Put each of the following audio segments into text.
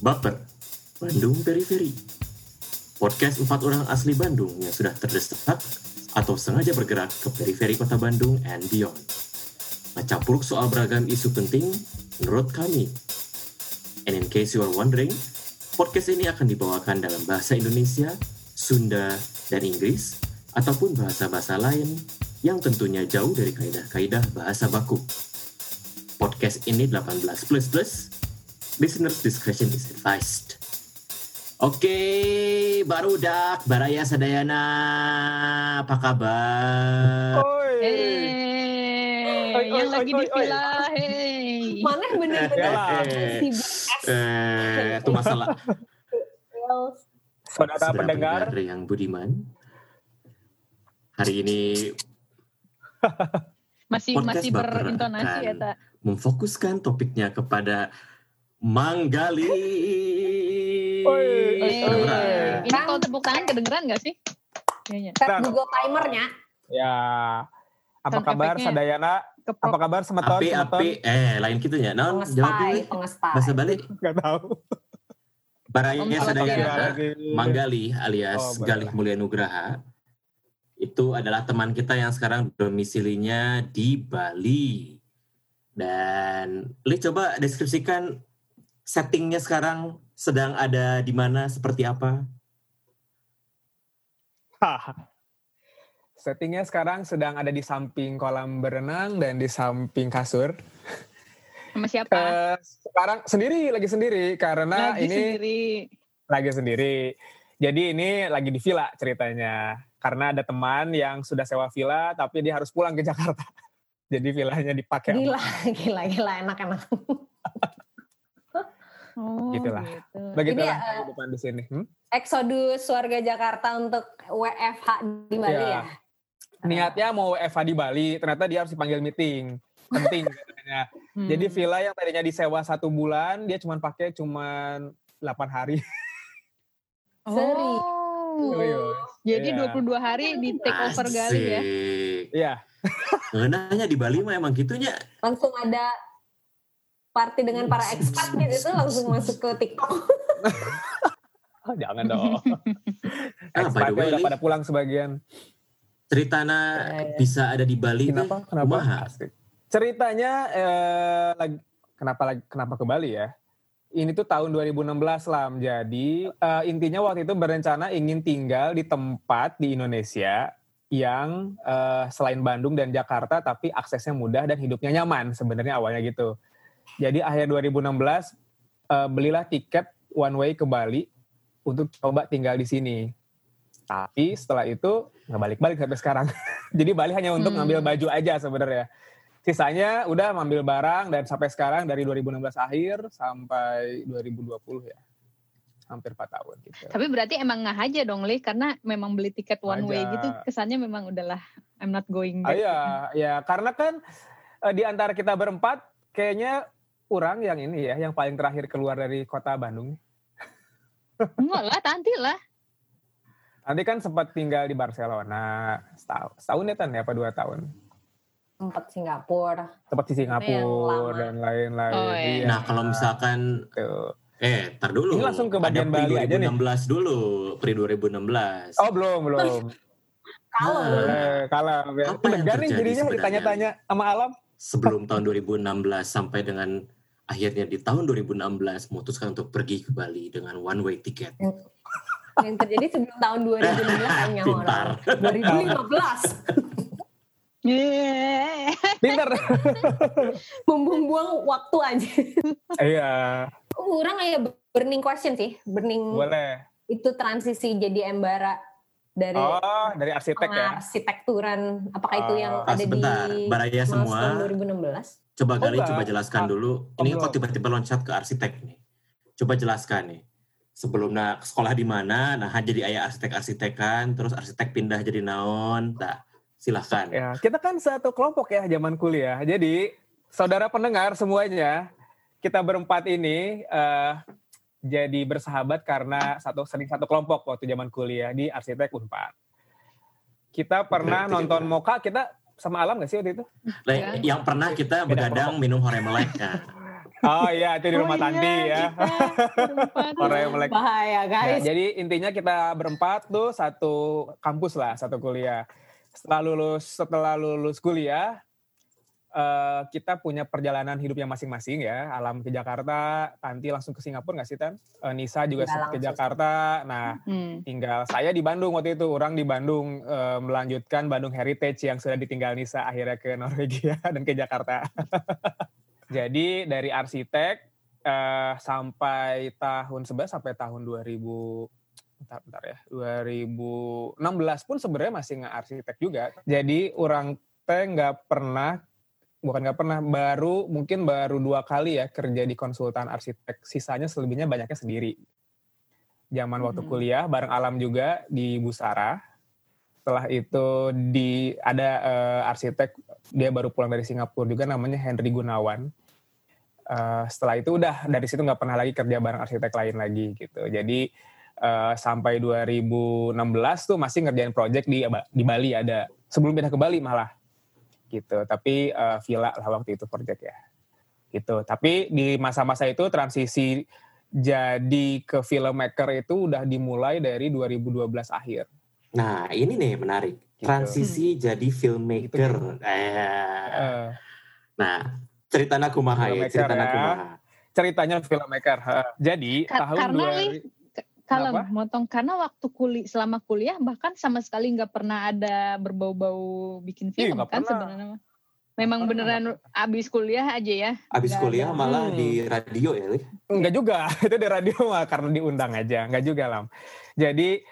Baper, Bandung Periferi. Podcast empat orang asli Bandung yang sudah terdesak atau sengaja bergerak ke periferi kota Bandung and beyond. Mencampur soal beragam isu penting menurut kami. And in case you are wondering, podcast ini akan dibawakan dalam bahasa Indonesia, Sunda, dan Inggris, ataupun bahasa-bahasa lain yang tentunya jauh dari kaidah-kaidah bahasa baku. Podcast ini 18 plus plus, listeners discretion is advised. Oke, baru dak Baraya Sadayana, apa kabar? Oi. Hei, Oi, oi, yang oi, lagi oi, di villa, hei. Mana bener-bener Eh, sibuk Eh, itu masalah Saudara pendengar, pendengar yang budiman. Hari ini Masih Podcast masih berintonasi ya, tak? memfokuskan topiknya kepada Manggali. Oi, oi, Kedengeran. Ini kalau tepuk tangan kedengeran gak sih? Kayaknya. set Nah. Google timernya. ya apa Sound kabar effect-nya. Sadayana? Keprok. Apa kabar semeton? Api, semeton? api, eh lain gitu ya. Non, jawab dulu. pengestai. Bahasa Bali. Gak tahu. Baraya Om Sadayana. Manggali alias Oh, Galih. Mulia Nugraha. Itu adalah teman kita yang sekarang domisilinya di Bali. Dan Li coba deskripsikan settingnya sekarang sedang ada di mana, seperti apa? Hah. Settingnya sekarang sedang ada di samping kolam berenang dan di samping kasur. Sama siapa? Eh, sekarang sendiri, lagi sendiri karena lagi ini sendiri. lagi sendiri. Jadi ini lagi di villa ceritanya. Karena ada teman yang sudah sewa villa tapi dia harus pulang ke Jakarta. Jadi villanya dipakai. Gila, gila, gila, enak-enak. Oh, Gitulah. gitu. Begitulah Ini, eh, kehidupan di sini. Hmm? Eksodus warga Jakarta untuk WFH di Bali Iya. ya. Niatnya mau Eva di Bali, ternyata dia harus dipanggil meeting. Penting katanya. Hmm. Jadi villa yang tadinya disewa satu bulan, dia cuma pakai cuma 8 hari. Serius. Oh. Serius. Jadi Iya. 22 hari di take over Gali ya. Asik. Iya. Ngenanya di Bali mah emang gitunya. Langsung ada party dengan para expat gitu itu langsung masuk ke TikTok. Oh, jangan dong. Ah, by the Expatnya way, udah pada pulang sebagian. ceritana Ya, ya. bisa ada di Bali Kenapa? Kenapa? Asik. Ceritanya eh, lagi kenapa lagi kenapa ke Bali ya? Ini tuh tahun 2016 lah. Jadi eh, intinya waktu itu berencana ingin tinggal di tempat di Indonesia yang eh, selain Bandung dan Jakarta tapi aksesnya mudah dan hidupnya nyaman sebenarnya awalnya gitu. Jadi akhir 2016 eh, belilah tiket one way ke Bali untuk coba tinggal di sini. Tapi setelah itu nggak balik-balik sampai sekarang. Jadi Bali hanya untuk Hmm. ngambil baju aja sebenarnya. Sisanya udah ngambil barang dan sampai sekarang dari 2016 akhir sampai 2020 ya. Hampir 4 tahun gitu. Tapi berarti emang nggak aja dong, Li, karena memang beli tiket one way gitu, kesannya memang udahlah I'm not going Ah, back. iya, ya karena kan eh, di antara kita berempat kayaknya orang yang ini ya yang paling terakhir keluar dari kota Bandung. Enggak lah, nanti lah. Nanti kan sempat tinggal di Barcelona setahun, setahun ya Tan ya apa dua tahun. Tempat Singapura. Sempat di Singapura dan lain-lain. Oh, iya. Nah, kalau misalkan Tuh. eh tar dulu. Ini langsung ke bagian Bali aja nih. 2016 dulu, pre 2016. Oh belum belum. Kalau Nah, Eh, kalau ya. Apa yang terjadi jadinya sebenarnya? ditanya-tanya sama alam. sebelum tahun 2016 sampai dengan akhirnya di tahun 2016 memutuskan untuk pergi ke Bali dengan one way ticket. yang terjadi sebelum tahun 2015 kayaknya Pintar. orang. 2015 Yeay. Pinter. membuang waktu aja. Iya, Orang kayak burning question sih, burning boleh. itu transisi jadi embara dari Oh, dari arsitek ya. arsitekturan apakah itu yang Ah, ada sebentar, di Baraya semua. milestone 2016 Coba Oh, kali enggak. coba jelaskan Ah, dulu. oh, Ini kok tiba-tiba loncat ke arsitek nih. Coba jelaskan nih. Sebelumnya sekolah di mana, nah jadi ayah arsitek-arsitekan, terus arsitek pindah jadi naon. Nah, silahkan. Ya, kita kan satu kelompok ya zaman kuliah. Jadi, saudara pendengar semuanya, kita berempat ini eh, jadi bersahabat karena satu sering satu kelompok waktu zaman kuliah di arsitek Unpad. Kita pernah nonton Moka, kita sama Alam gak sih waktu itu? Nah, Ya. yang pernah kita Beda begadang minum horemelek. Nah, Oh iya, itu di rumah Oh iya, Tanti ya. kita berempat. Orang yang melek. Bahaya Nah, guys. jadi intinya kita berempat tuh satu kampus lah, satu kuliah. Setelah lulus setelah lulus kuliah eh, kita punya perjalanan hidupnya masing-masing ya. Alam ke Jakarta, Tanti langsung ke Singapura nggak sih Tan? Eh, Nisa juga Nggak ke. Jakarta. Nah, Hmm. tinggal saya di Bandung waktu itu. Orang di Bandung eh, melanjutkan Bandung Heritage yang sudah ditinggal Nisa akhirnya ke Norwegia dan ke Jakarta. Jadi dari arsitek eh, sampai tahun 11 sampai tahun 2000 bentar, bentar ya 2016 pun sebenarnya masih nggak arsitek juga. Jadi orang teh nggak pernah bukan nggak pernah baru mungkin baru dua kali ya kerja di konsultan arsitek. Sisanya selebihnya banyaknya sendiri. Zaman waktu Hmm. kuliah bareng Alam juga di Busara. Setelah itu di ada eh, arsitek dia baru pulang dari Singapura juga namanya Henry Gunawan. Eh, setelah itu udah dari situ nggak pernah lagi kerja bareng arsitek lain lagi gitu. Jadi eh, sampai 2016 tuh masih ngerjain project di di Bali ada. Sebelum pindah ke Bali malah gitu. Tapi eh, villa lah waktu itu project ya. Gitu. Tapi di masa-masa itu transisi jadi ke filmmaker itu udah dimulai dari 2012 akhir. Nah, ini nih menarik. Gitu. Transisi jadi filmmaker. Eh, Eh, nah, cerita kumaha ya, Filmmaker cerita ya. kumaha. ceritanya filmmaker. Jadi Ka- tahun karena 2000 nih, Kalau Kenapa? motong karena waktu kuliah selama kuliah bahkan sama sekali nggak pernah ada berbau-bau bikin Ih, film nggak kan sebenarnya. Memang pernah, beneran abis kuliah aja ya. Abis Nggak kuliah ada. malah Hmm. di radio ya? Enggak juga, itu di radio mah karena diundang aja, enggak juga lam. Jadi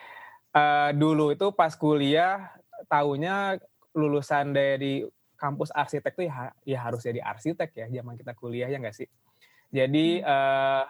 eh, dulu itu pas kuliah tahunya lulusan dari kampus arsitek tuh ya, ya harus jadi arsitek ya zaman kita kuliah ya enggak sih. Jadi eh,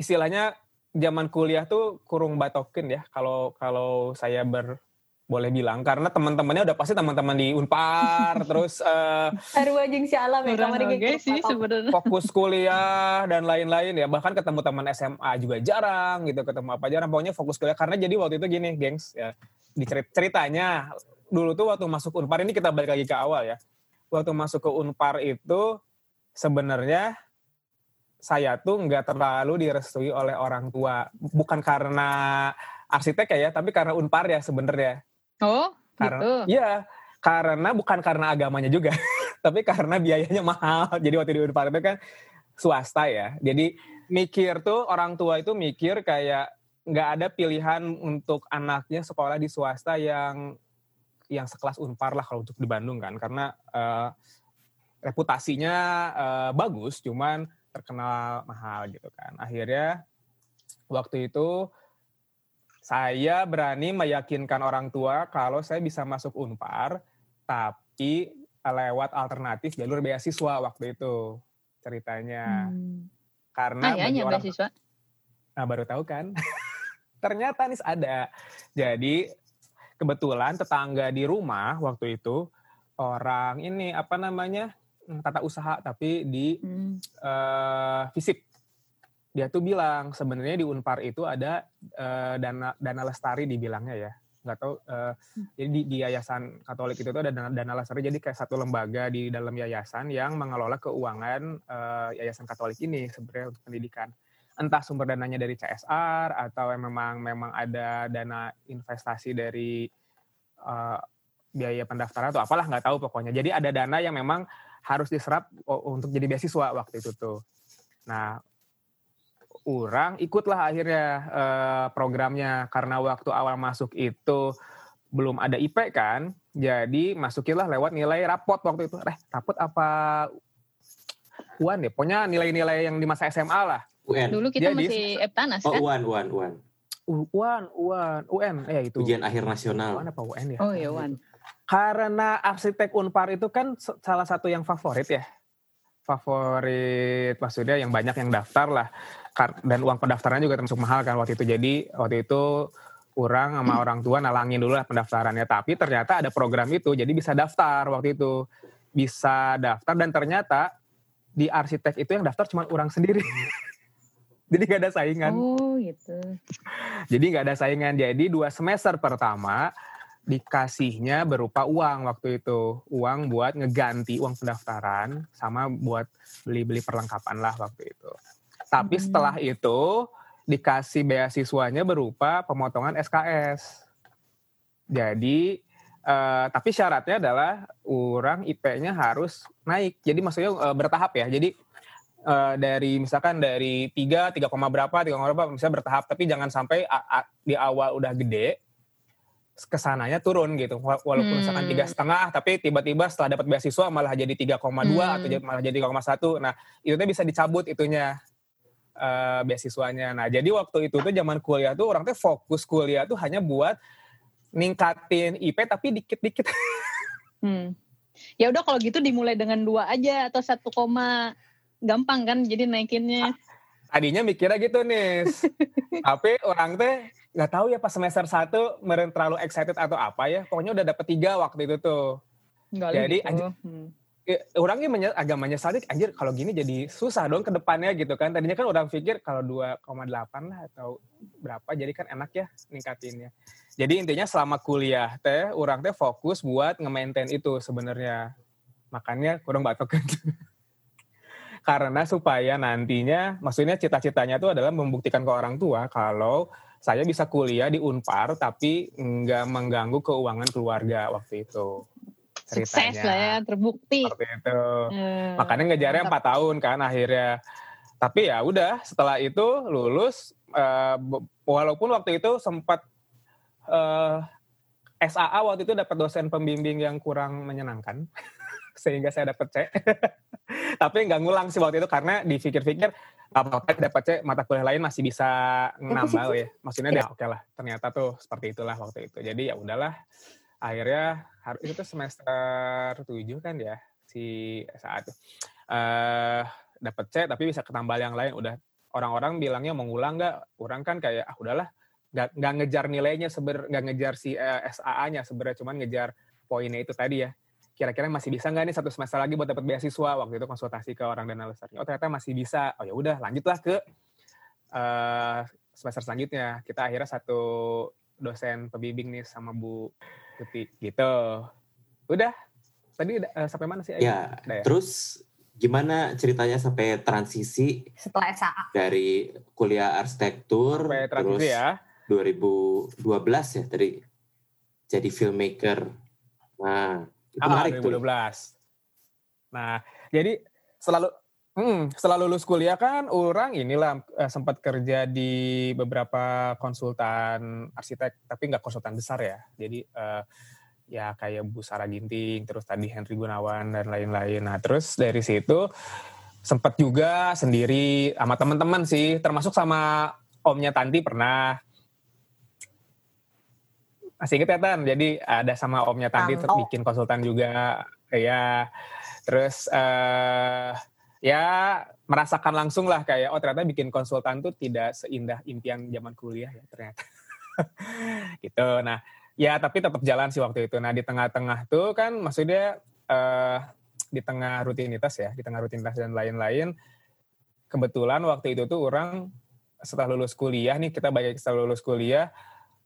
istilahnya zaman kuliah tuh kurung batokin ya kalau kalau saya ber boleh bilang. Karena teman-temannya udah pasti teman-teman di Unpar terus eh, Baru anjing si alam ya oke gitu, sih sebenarnya. fokus kuliah dan lain-lain ya. Bahkan ketemu teman SMA juga jarang gitu ketemu apa jarang. Pokoknya fokus kuliah. Karena jadi waktu itu gini gengs ya di cerit- ceritanya dulu tuh waktu masuk Unpar ini kita balik lagi ke awal ya. Waktu masuk ke Unpar itu sebenarnya saya tuh nggak terlalu direstui oleh orang tua bukan karena arsitek ya tapi karena Unpar ya sebenarnya Oh, Karena- gitu. Iya, karena bukan karena agamanya juga, tapi karena biayanya mahal. Jadi waktu di Unpar itu kan swasta ya. Jadi mikir tuh orang tua itu mikir kayak nggak ada pilihan untuk anaknya sekolah di swasta yang yang sekelas Unpar lah kalau untuk di Bandung kan, karena eh, reputasinya eh, bagus, cuman terkenal mahal gitu kan. Akhirnya waktu itu saya berani meyakinkan orang tua kalau saya bisa masuk Unpar, tapi lewat alternatif jalur beasiswa waktu itu ceritanya. Hmm. Karena Ah, ya, orang beasiswa. Nah, baru tahu kan? Ternyata nih ada. Jadi kebetulan tetangga di rumah waktu itu orang ini apa namanya tata usaha tapi di Hmm. eh, fisik. Dia tuh bilang sebenarnya di Unpar itu ada eh, dana dana lestari dibilangnya ya. Nggak tahu. eh, jadi di, di yayasan Katolik itu tuh ada dana, dana lestari. Jadi kayak satu lembaga di dalam yayasan yang mengelola keuangan eh, yayasan Katolik ini sebenarnya untuk pendidikan. Entah sumber dananya dari CSR atau memang memang ada dana investasi dari eh, biaya pendaftaran atau apalah nggak tahu pokoknya. Jadi ada dana yang memang harus diserap untuk jadi beasiswa waktu itu tuh. Nah, orang ikutlah akhirnya eh, programnya karena waktu awal masuk itu belum ada IP kan, jadi masukinlah lewat nilai rapot waktu itu. Eh, rapot apa UAN ya? Pokoknya nilai-nilai yang di masa SMA lah. UN. Dulu kita Jadi- masih Eptanas Oh, kan? UAN, UAN, UAN. U- UAN, UAN, UN, eh itu. Ujian akhir UAN nasional. apa UN ya? Oh ya Wan. Karena arsitek Unpar itu kan salah satu yang favorit ya. Favorit maksudnya yang banyak yang daftar lah. Dan uang pendaftarannya juga termasuk mahal kan waktu itu. Jadi waktu itu orang sama orang tua nalangin dulu lah pendaftarannya. Tapi ternyata ada program itu, jadi bisa daftar waktu itu. Bisa daftar dan ternyata di arsitek itu yang daftar cuma orang sendiri. jadi gak ada saingan. Oh gitu. Jadi nggak ada saingan. Jadi dua semester pertama dikasihnya berupa uang waktu itu. Uang buat ngeganti uang pendaftaran sama buat beli-beli perlengkapan lah waktu itu. Tapi Hmm. setelah itu dikasih beasiswanya berupa pemotongan SKS jadi eh, tapi syaratnya adalah orang IP-nya harus naik. Jadi maksudnya eh, bertahap ya. Jadi eh, dari misalkan dari 3, 3, koma berapa, 3, koma berapa, misalnya bertahap, tapi jangan sampai a- a- di awal udah gede, ke sananya turun gitu. Wa- Walaupun Hmm. misalkan tiga setengah, tapi tiba-tiba setelah dapat beasiswa malah jadi 3,2 Hmm. atau malah jadi 3,1. Nah, itu tuh bisa dicabut itunya eh, beasiswanya. Nah, jadi waktu itu tuh zaman kuliah tuh orang tuh fokus kuliah tuh hanya buat ningkatin IP tapi dikit-dikit. Hmm. Ya udah kalau gitu dimulai dengan dua aja atau satu koma gampang kan jadi naikinnya. tadinya mikirnya gitu nih tapi orang teh nggak tahu ya pas semester satu meren terlalu excited atau apa ya. Pokoknya udah dapet tiga waktu itu tuh. Enggak Jadi, gitu. anj- Hmm. Eh, orangnya menye- agak anjir kalau gini jadi susah dong ke depannya gitu kan. Tadinya kan orang pikir kalau 2,8 lah atau berapa jadi kan enak ya ningkatinnya. Jadi intinya selama kuliah teh orang teh fokus buat nge-maintain itu sebenarnya. Makanya kurang batok kan karena supaya nantinya maksudnya cita-citanya itu adalah membuktikan ke orang tua kalau saya bisa kuliah di Unpar tapi nggak mengganggu keuangan keluarga waktu itu. Sukses ceritanya. lah ya terbukti. seperti itu. Eh, makanya ngejarnya empat tahun kan akhirnya. Tapi ya udah setelah itu lulus be- walaupun waktu itu sempat eh, SAA waktu itu dapat dosen pembimbing yang kurang menyenangkan sehingga saya dapat C. Tapi nggak ngulang sih waktu itu karena dipikir-pikir apa-apa dapat C mata kuliah lain masih bisa nambah ya? maksudnya ya oke lah. Ternyata tuh seperti itulah waktu itu. Jadi ya udahlah akhirnya harus itu tuh semester 7 kan ya si saat eh dapat C tapi bisa ketambal yang lain. Udah orang-orang bilangnya mau ngulang nggak? Orang kan kayak ah udahlah. Nggak ngejar nilainya seber nggak ngejar si eh, SAA-nya sebenarnya cuman ngejar poinnya itu tadi ya kira-kira masih bisa nggak nih satu semester lagi buat dapat beasiswa waktu itu konsultasi ke orang dana besarnya oh ternyata masih bisa oh ya udah lanjutlah ke eh, semester selanjutnya kita akhirnya satu dosen pembimbing nih sama Bu Tuti gitu udah tadi eh, sampai mana sih? Ya, Udah ya? terus gimana ceritanya sampai transisi Setelah SAA. dari kuliah arsitektur sampai terus transisi ya 2012 ya tadi jadi filmmaker. Nah, itu Ah, menarik tuh. 2012. Nah, jadi selalu hmm, setelah lulus kuliah kan orang inilah eh, sempat kerja di beberapa konsultan arsitek, tapi nggak konsultan besar ya. Jadi eh, ya kayak Bu Sarah Ginting, terus tadi Henry Gunawan dan lain-lain. Nah, terus dari situ sempat juga sendiri sama teman-teman sih, termasuk sama omnya Tanti pernah. Masih inget ya Tan? Jadi ada sama omnya Tanti ter- Tanto. bikin konsultan juga. Ya, terus eh ya merasakan langsung lah kayak oh ternyata bikin konsultan tuh tidak seindah impian zaman kuliah ya ternyata. gitu. Nah, ya tapi tetap jalan sih waktu itu. Nah, di tengah-tengah tuh kan maksudnya eh di tengah rutinitas ya, di tengah rutinitas dan lain-lain kebetulan waktu itu tuh orang setelah lulus kuliah nih kita baik setelah lulus kuliah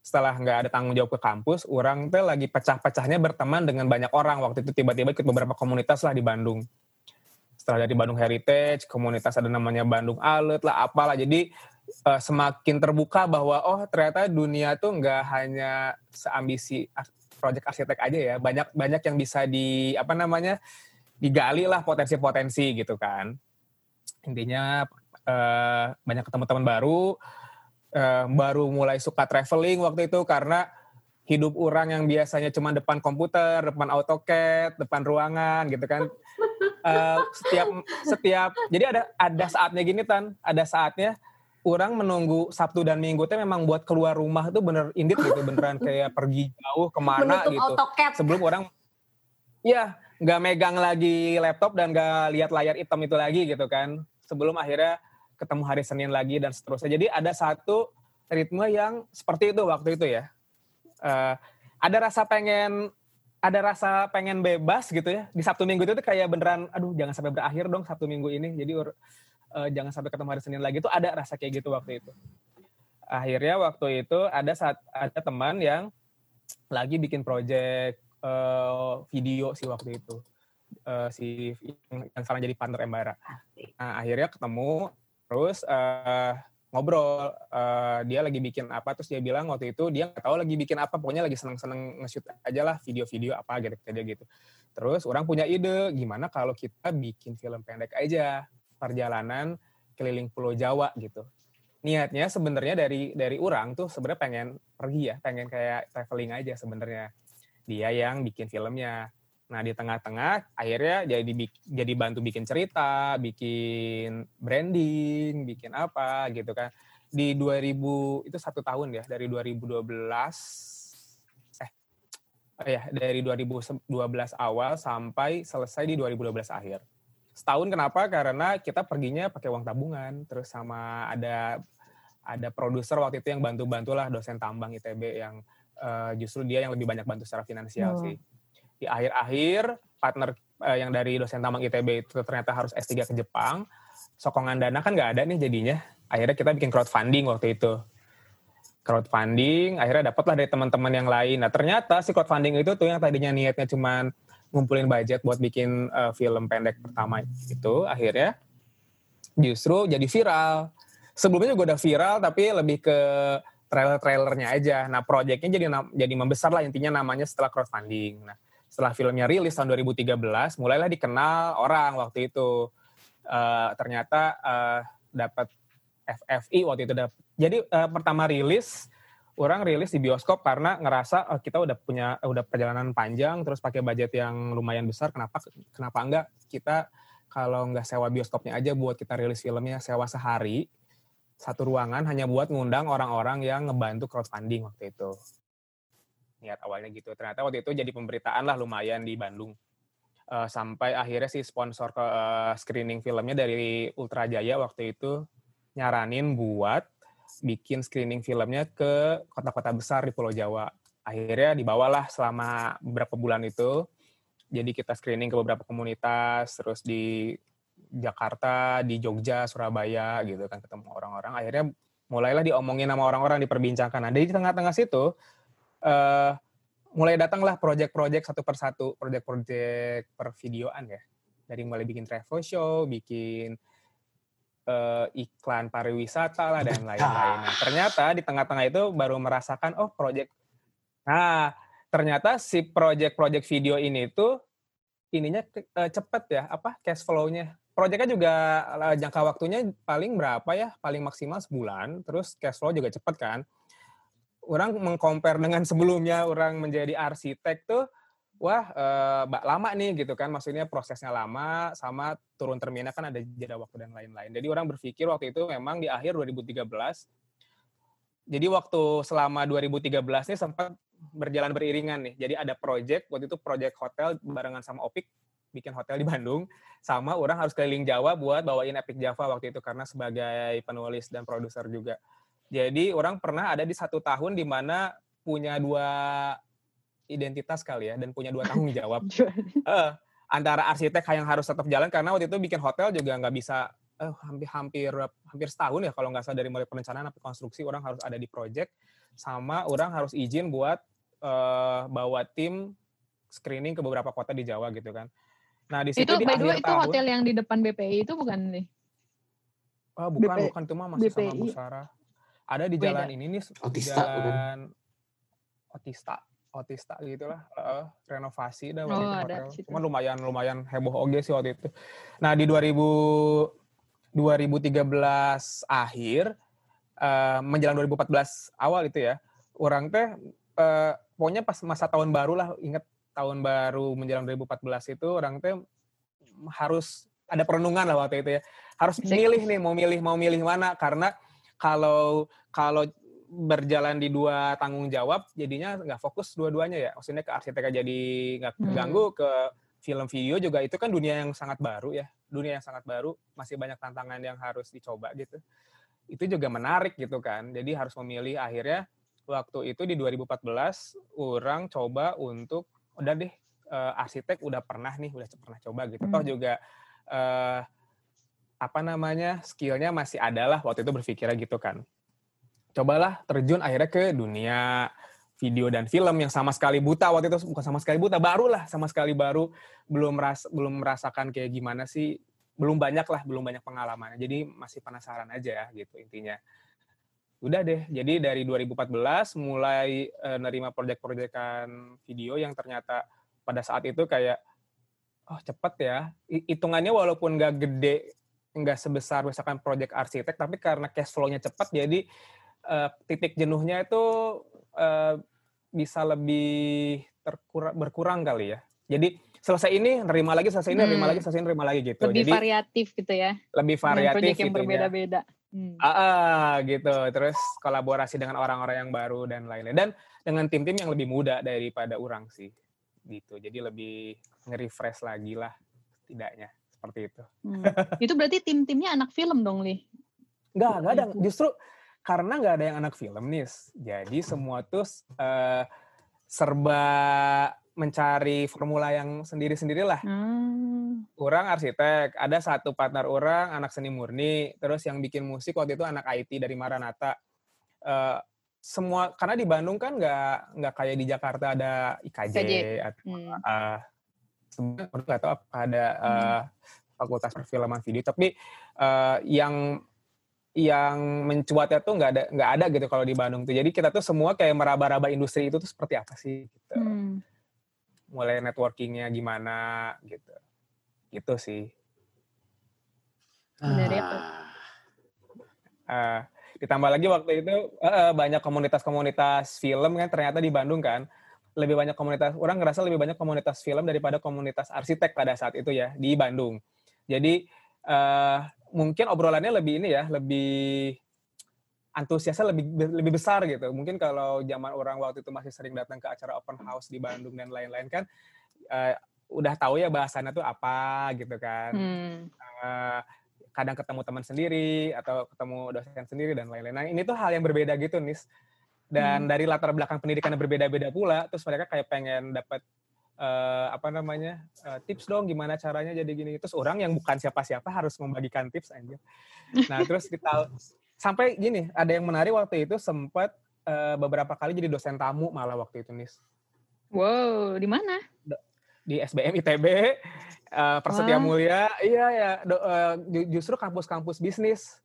setelah nggak ada tanggung jawab ke kampus, orang tuh lagi pecah-pecahnya berteman dengan banyak orang. Waktu itu tiba-tiba ikut beberapa komunitas lah di Bandung. Setelah dari Bandung Heritage, komunitas ada namanya Bandung Alet lah, apalah. Jadi eh, semakin terbuka bahwa oh ternyata dunia tuh nggak hanya seambisi proyek arsitek aja ya, banyak banyak yang bisa di apa namanya digali lah potensi-potensi gitu kan. Intinya eh, banyak ketemu teman baru, eh, baru mulai suka traveling waktu itu karena hidup orang yang biasanya cuma depan komputer, depan AutoCAD, depan ruangan gitu kan. Eh, setiap setiap jadi ada ada saatnya gini tan, ada saatnya orang menunggu Sabtu dan Minggu tuh memang buat keluar rumah tuh bener indit gitu beneran kayak pergi jauh ke mana Menutup gitu AutoCAD. sebelum orang ya nggak megang lagi laptop dan nggak lihat layar hitam itu lagi gitu kan sebelum akhirnya ketemu hari Senin lagi dan seterusnya. Jadi ada satu ritme yang seperti itu waktu itu ya. Eh, ada rasa pengen ada rasa pengen bebas gitu ya. Di Sabtu Minggu itu tuh kayak beneran aduh jangan sampai berakhir dong Sabtu Minggu ini. Jadi eh, jangan sampai ketemu hari Senin lagi. Itu ada rasa kayak gitu waktu itu. Akhirnya waktu itu ada saat ada teman yang lagi bikin project eh, video sih waktu itu. Eh, si yang, yang sekarang jadi partner Embara. Nah akhirnya ketemu terus eh, ngobrol Eh, dia lagi bikin apa terus dia bilang waktu itu dia nggak tahu lagi bikin apa pokoknya lagi seneng-seneng nge-shoot aja lah video-video apa gitu dia gitu. Terus orang punya ide gimana kalau kita bikin film pendek aja perjalanan keliling Pulau Jawa gitu. Niatnya sebenarnya dari dari orang tuh sebenarnya pengen pergi ya pengen kayak traveling aja sebenarnya. Dia yang bikin filmnya nah di tengah-tengah akhirnya jadi jadi bantu bikin cerita bikin branding bikin apa gitu kan. Di 2000 itu satu tahun ya dari 2012 eh oh ya dari 2012 awal sampai selesai di 2012 akhir. Setahun kenapa? Karena kita perginya pakai uang tabungan terus sama ada ada produser waktu itu yang bantu-bantu lah dosen tambang ITB yang eh, justru dia yang lebih banyak bantu secara finansial Oh. sih di akhir-akhir partner eh, yang dari dosen tambang ITB itu ternyata harus S3 ke Jepang. Sokongan dana kan nggak ada nih jadinya. Akhirnya kita bikin crowdfunding waktu itu. Crowdfunding akhirnya dapatlah dari teman-teman yang lain. Nah ternyata si crowdfunding itu tuh yang tadinya niatnya cuman ngumpulin budget buat bikin eh, film pendek pertama itu akhirnya justru jadi viral. Sebelumnya juga udah viral tapi lebih ke trailer-trailernya aja. Nah proyeknya jadi jadi membesar lah intinya namanya setelah crowdfunding. Nah setelah filmnya rilis tahun 2013 mulailah dikenal orang waktu itu. Eh, ternyata eh, dapat FFI waktu itu dapat jadi eh, pertama rilis orang rilis di bioskop karena ngerasa oh, kita udah punya udah perjalanan panjang terus pakai budget yang lumayan besar kenapa kenapa enggak kita kalau nggak sewa bioskopnya aja buat kita rilis filmnya sewa sehari satu ruangan hanya buat ngundang orang-orang yang ngebantu crowdfunding waktu itu niat awalnya gitu ternyata waktu itu jadi pemberitaan lah lumayan di Bandung Eh, sampai akhirnya si sponsor ke eh, screening filmnya dari Ultra Jaya waktu itu nyaranin buat bikin screening filmnya ke kota-kota besar di Pulau Jawa. Akhirnya dibawalah selama beberapa bulan itu. Jadi kita screening ke beberapa komunitas, terus di Jakarta, di Jogja, Surabaya gitu kan ketemu orang-orang. Akhirnya mulailah diomongin sama orang-orang, diperbincangkan. Nah, di tengah-tengah situ eh mulai datanglah project-project satu persatu, project-project per videoan ya. Dari mulai bikin travel show, bikin eh, iklan pariwisata lah dan lain-lain. Nah, ternyata di tengah-tengah itu baru merasakan oh project. Nah, ternyata si project-project video ini tuh ininya eh, cepet ya, apa cash flow-nya. Projectnya juga jangka waktunya paling berapa ya? Paling maksimal sebulan, terus cash flow juga cepet kan. Orang mengcompare dengan sebelumnya orang menjadi arsitek tuh, wah eh, ba- lama nih gitu kan. Maksudnya prosesnya lama, sama turun terminnya kan ada jeda waktu dan lain-lain. Jadi orang berpikir waktu itu memang di akhir 2013, jadi waktu selama 2013 ini sempat berjalan beriringan nih. Jadi ada project, waktu itu project hotel barengan sama Opik, bikin hotel di Bandung. Sama orang harus keliling Jawa buat bawain Epic Java waktu itu karena sebagai penulis dan produser juga. Jadi orang pernah ada di satu tahun di mana punya dua identitas kali ya dan punya dua tanggung jawab. Eh, antara arsitek yang harus tetap jalan karena waktu itu bikin hotel juga nggak bisa eh, hampir hampir hampir setahun ya kalau nggak salah dari mulai perencanaan sampai konstruksi orang harus ada di project sama orang harus izin buat eh, bawa tim screening ke beberapa kota di Jawa gitu kan. Nah di situ itu di by way itu tahun, hotel yang di depan BPI itu bukan nih? oh, bukan BP bukan itu mah masih sama BPI. Bu Sarah. Ada di Beda. jalan ini nih Otista, bukan? jalan Otista Otista gitu lah Heeh, renovasi dah waktu Oh, itu hotel. Cuman lumayan lumayan heboh oge sih waktu itu. Nah di 2000 2013 akhir eh, menjelang 2014 awal itu ya, orang teh eh, pokoknya pas masa tahun baru lah, inget tahun baru menjelang 2014 itu orang teh harus ada perenungan lah waktu itu ya. Harus milih nih mau milih mau milih mana karena kalau kalau berjalan di dua tanggung jawab jadinya nggak fokus dua-duanya ya. Maksudnya ke arsiteknya jadi nggak Hmm. terganggu ke film video juga itu kan dunia yang sangat baru ya dunia yang sangat baru masih banyak tantangan yang harus dicoba gitu itu juga menarik gitu kan jadi harus memilih akhirnya waktu itu di 2014 orang coba untuk udah deh eh, arsitek udah pernah nih udah pernah coba gitu toh Hmm. juga eh, apa namanya skillnya masih ada lah waktu itu berpikirnya gitu kan. Cobalah terjun akhirnya ke dunia video dan film yang sama sekali buta waktu itu bukan sama sekali buta baru lah sama sekali baru. Belum meras belum merasakan kayak gimana sih belum banyak lah belum banyak pengalaman jadi masih penasaran aja ya gitu intinya. Udah deh jadi dari 2014 mulai uh, nerima proyek-proyekan video yang ternyata pada saat itu kayak oh cepet ya. Hitungannya walaupun nggak gede nggak sebesar misalkan proyek arsitek tapi karena cash flow-nya cepat jadi uh, titik jenuhnya itu uh, bisa lebih terkurang berkurang kali ya. Jadi selesai ini nerima lagi selesai ini hmm. nerima lagi selesai ini nerima lagi gitu. Lebih Jadi, variatif gitu ya. lebih variatif yang gitu berbeda-beda. Hmm. ah, ah gitu. Terus kolaborasi dengan orang-orang yang baru dan lain-lain dan dengan tim-tim yang lebih muda daripada orang sih gitu. Jadi lebih nge-refresh lagi lah tidaknya seperti itu hmm. itu berarti tim-timnya anak film dong li nggak nggak ada justru karena nggak ada yang anak film nih jadi semua tuh uh, serba mencari formula yang sendiri-sendirilah. Hmm. Orang arsitek, ada satu partner orang anak seni murni, terus yang bikin musik waktu itu anak IT dari Maranata. Uh, semua karena di Bandung kan nggak nggak kayak di Jakarta ada IKJ, IKJ. atau hmm. uh, sebenarnya nggak tahu apa ada uh, fakultas perfilman video, tapi uh, yang yang mencuatnya tuh nggak ada nggak ada gitu kalau di Bandung tuh. Jadi kita tuh semua kayak meraba-raba industri itu tuh seperti apa sih gitu. Hmm. Mulai networkingnya gimana gitu. Gitu sih. Dari apa uh, ditambah lagi waktu itu uh, banyak komunitas-komunitas film kan ternyata di Bandung kan lebih banyak komunitas orang ngerasa lebih banyak komunitas film daripada komunitas arsitek pada saat itu ya di Bandung jadi uh, mungkin obrolannya lebih ini ya lebih antusiasnya lebih lebih besar gitu. Mungkin kalau zaman orang waktu itu masih sering datang ke acara open house di Bandung dan lain-lain kan uh, udah tahu ya bahasannya tuh apa gitu kan. Hmm. Uh, kadang ketemu teman sendiri atau ketemu dosen sendiri dan lain-lain. Nah, ini tuh hal yang berbeda gitu, Nis. Dan hmm. dari latar belakang pendidikan yang berbeda-beda pula, terus mereka kayak pengen dapat uh, apa namanya uh, tips dong gimana caranya jadi gini. Terus orang yang bukan siapa-siapa harus membagikan tips aja nah terus kita sampai gini ada yang menarik waktu itu sempat uh, beberapa kali jadi dosen tamu malah waktu itu nis. Wow di mana? Di SBM ITB uh, Persetia wow. Mulia. Iya ya do, uh, justru kampus-kampus bisnis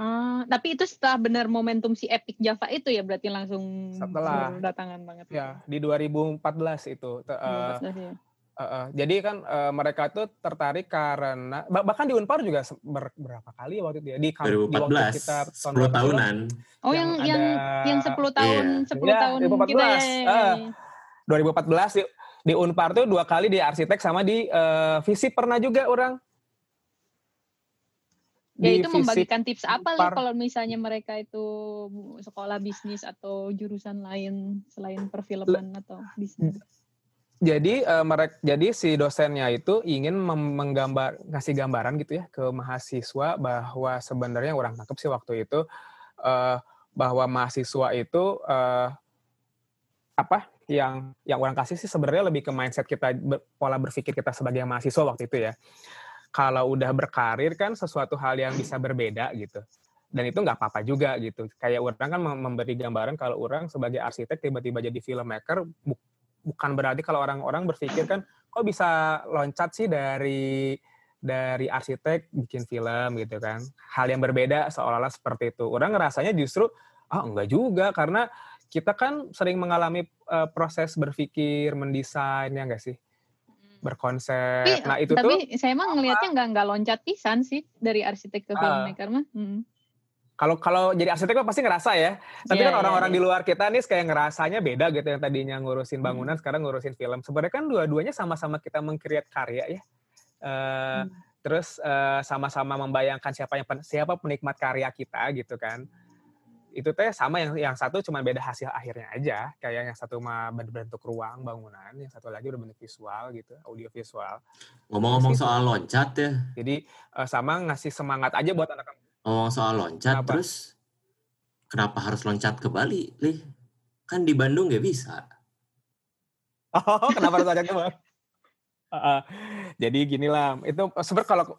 Uh, tapi itu setelah benar momentum si Epic Java itu ya berarti langsung setelah datangan banget. Ya, di 2014 itu. Uh, 2014, ya. Uh, uh, jadi kan uh, mereka tuh tertarik karena bahkan di Unpar juga ber, berapa kali waktu itu ya di, 2014, di waktu kita 10 tahunan. Oh yang yang yang, yang 10 tahun yeah. 10 yeah, tahun 2014. kita ya. Uh, 2014 di, di Unpar tuh dua kali di arsitek sama di uh, visi pernah juga orang. Ya itu membagikan tips apa nih kalau misalnya mereka itu sekolah bisnis atau jurusan lain selain perfilman atau bisnis? Jadi uh, mereka jadi si dosennya itu ingin menggambar ngasih gambaran gitu ya ke mahasiswa bahwa sebenarnya orang tangkap sih waktu itu uh, bahwa mahasiswa itu uh, apa yang yang orang kasih sih sebenarnya lebih ke mindset kita pola berpikir kita sebagai mahasiswa waktu itu ya kalau udah berkarir kan sesuatu hal yang bisa berbeda gitu dan itu nggak apa-apa juga gitu kayak orang kan memberi gambaran kalau orang sebagai arsitek tiba-tiba jadi filmmaker bukan berarti kalau orang-orang berpikir kan kok bisa loncat sih dari dari arsitek bikin film gitu kan. Hal yang berbeda seolah-olah seperti itu. Orang ngerasanya justru ah enggak juga karena kita kan sering mengalami uh, proses berpikir, mendesain ya enggak sih? Berkonsep. Tapi, nah itu tapi tuh Tapi saya emang ngelihatnya enggak enggak loncat pisan sih dari arsitek ke ah. filmmaker uh, mah. Hmm. Kalau kalau jadi arsitek kan pasti ngerasa ya. Tapi yeah, kan iya, orang-orang yeah, yeah. di luar kita nih kayak ngerasanya beda gitu yang tadinya ngurusin bangunan hmm. sekarang ngurusin film. Sebenarnya kan dua-duanya sama-sama kita mengkreat karya ya. Uh, hmm. Terus uh, sama-sama membayangkan siapa yang siapa penikmat karya kita gitu kan. Itu teh sama yang yang satu cuma beda hasil akhirnya aja. Kayak yang satu mah berbentuk ruang bangunan, yang satu lagi berbentuk visual gitu, audio visual. Ngomong-ngomong soal loncat ya. Jadi uh, sama ngasih semangat aja buat anak-anak Oh soal loncat kenapa? terus kenapa harus loncat ke Bali, Lih? Kan di Bandung gak bisa. Oh, kenapa harus loncat ke Bali? Uh, jadi gini lah, itu sebenarnya kalau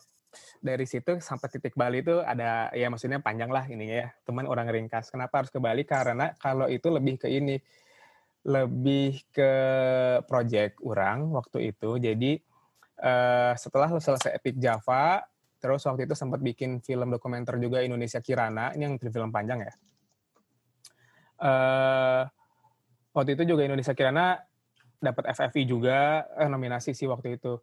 dari situ sampai titik Bali itu ada ya maksudnya panjang lah ininya ya. Teman orang ringkas. Kenapa harus ke Bali? Karena kalau itu lebih ke ini lebih ke project orang waktu itu. Jadi uh, setelah selesai Epic Java, terus waktu itu sempat bikin film dokumenter juga Indonesia Kirana, ini yang film panjang ya. Uh, waktu itu juga Indonesia Kirana dapat FFI juga eh, nominasi sih waktu itu.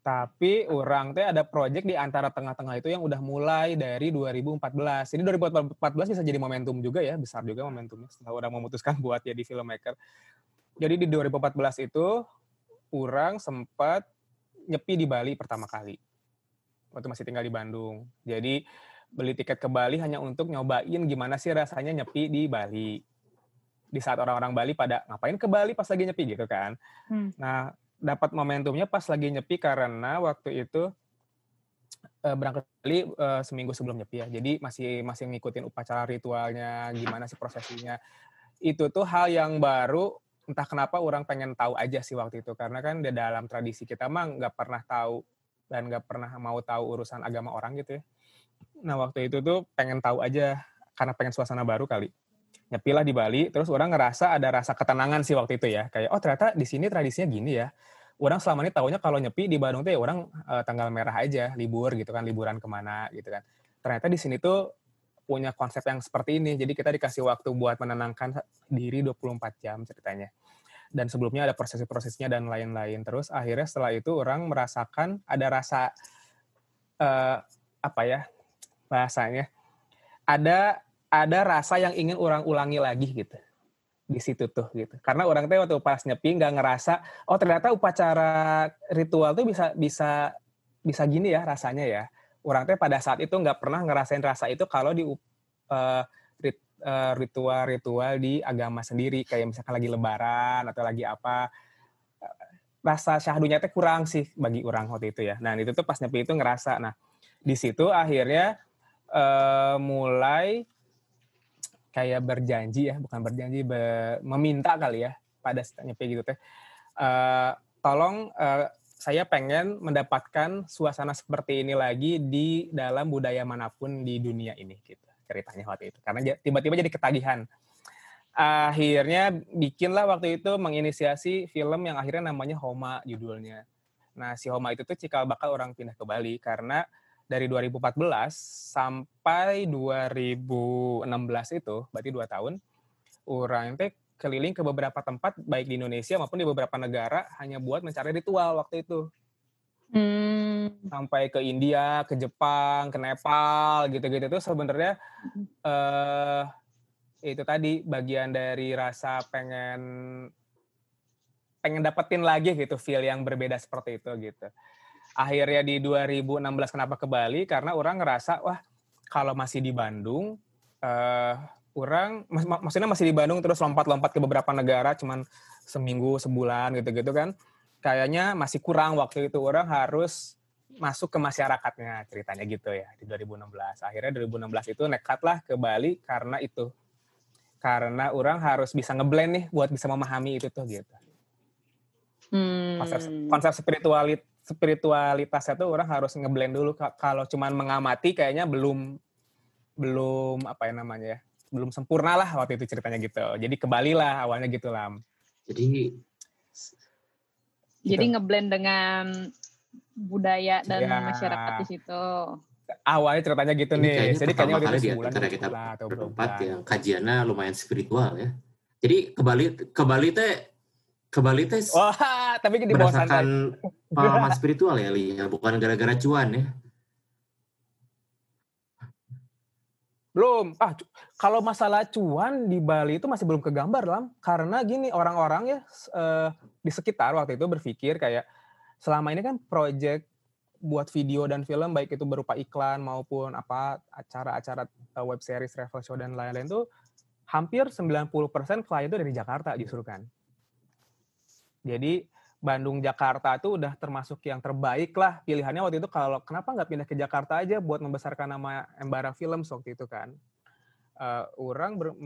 Tapi orang teh ada project di antara tengah-tengah itu yang udah mulai dari 2014. Jadi 2014 bisa jadi momentum juga ya, besar juga momentumnya setelah orang memutuskan buat jadi filmmaker. Jadi di 2014 itu orang sempat nyepi di Bali pertama kali. Waktu masih tinggal di Bandung. Jadi beli tiket ke Bali hanya untuk nyobain gimana sih rasanya nyepi di Bali. Di saat orang-orang Bali pada ngapain ke Bali pas lagi nyepi gitu kan. Hmm. Nah, dapat momentumnya pas lagi nyepi karena waktu itu uh, berangkat kali uh, seminggu sebelum nyepi ya. Jadi masih masih ngikutin upacara ritualnya, gimana sih prosesinya. Itu tuh hal yang baru entah kenapa orang pengen tahu aja sih waktu itu karena kan di dalam tradisi kita mah nggak pernah tahu dan nggak pernah mau tahu urusan agama orang gitu ya. Nah waktu itu tuh pengen tahu aja karena pengen suasana baru kali. Nyepilah di Bali, terus orang ngerasa ada rasa ketenangan sih waktu itu ya. Kayak, oh ternyata di sini tradisinya gini ya. Orang selama ini tahunya kalau nyepi di Bandung tuh ya orang uh, tanggal merah aja libur gitu kan liburan ke mana gitu kan. Ternyata di sini tuh punya konsep yang seperti ini jadi kita dikasih waktu buat menenangkan diri 24 jam ceritanya. Dan sebelumnya ada proses-prosesnya dan lain-lain. Terus akhirnya setelah itu orang merasakan ada rasa uh, apa ya bahasanya ada ada rasa yang ingin orang ulangi lagi gitu di situ tuh gitu. Karena orang teh waktu pas nyepi nggak ngerasa oh ternyata upacara ritual tuh bisa bisa bisa gini ya rasanya ya. Orang teh pada saat itu nggak pernah ngerasain rasa itu kalau di uh, rit, uh, ritual-ritual di agama sendiri kayak misalkan lagi lebaran atau lagi apa rasa syahdunya teh kurang sih bagi orang waktu itu ya. Nah, itu tuh pas nyepi itu ngerasa. Nah, di situ akhirnya uh, mulai kayak berjanji ya, bukan berjanji, be, meminta kali ya pada nyepi gitu teh. Uh, tolong uh, saya pengen mendapatkan suasana seperti ini lagi di dalam budaya mana pun di dunia ini gitu ceritanya waktu itu. Karena tiba-tiba jadi ketagihan. Akhirnya bikinlah waktu itu menginisiasi film yang akhirnya namanya Homa judulnya. Nah si Homa itu tuh cikal bakal orang pindah ke Bali karena dari 2014 sampai 2016 itu, berarti dua tahun, orang itu keliling ke beberapa tempat, baik di Indonesia maupun di beberapa negara, hanya buat mencari ritual waktu itu. Hmm. Sampai ke India, ke Jepang, ke Nepal, gitu-gitu itu sebenarnya uh, itu tadi bagian dari rasa pengen pengen dapetin lagi gitu feel yang berbeda seperti itu gitu akhirnya di 2016 kenapa ke Bali? Karena orang ngerasa wah kalau masih di Bandung uh, orang mak maksudnya masih di Bandung terus lompat-lompat ke beberapa negara cuman seminggu sebulan gitu-gitu kan. Kayaknya masih kurang waktu itu. Orang harus masuk ke masyarakatnya ceritanya gitu ya di 2016 akhirnya 2016 itu nekatlah ke Bali karena itu. Karena orang harus bisa ngeblend nih buat bisa memahami itu tuh gitu. Hmm. konsep konsep spiritualit spiritualitasnya tuh orang harus ngeblend dulu kalau cuman mengamati kayaknya belum belum apa ya namanya ya belum sempurna lah waktu itu ceritanya gitu. Jadi kembali lah awalnya gitu lah jadi gitu. jadi ngeblend dengan budaya dan ya. masyarakat di situ. Awalnya ceritanya gitu Ini nih. jadi kayaknya waktu itu sebulan karena kita berempat yang kajiannya lumayan spiritual ya. Jadi kembali kembali teh kembali tes Wah, tapi di berdasarkan pengalaman spiritual ya Li, ya, bukan gara-gara cuan ya. Belum. Ah, kalau masalah cuan di Bali itu masih belum kegambar lam, karena gini orang-orang ya uh, di sekitar waktu itu berpikir kayak selama ini kan project buat video dan film baik itu berupa iklan maupun apa acara-acara uh, web series, travel show dan lain-lain tuh hampir 90% klien itu dari Jakarta justru kan. Jadi Bandung Jakarta itu udah termasuk yang terbaik lah pilihannya waktu itu. Kalau kenapa nggak pindah ke Jakarta aja buat membesarkan nama Embara Film waktu itu kan? Uh, orang ber,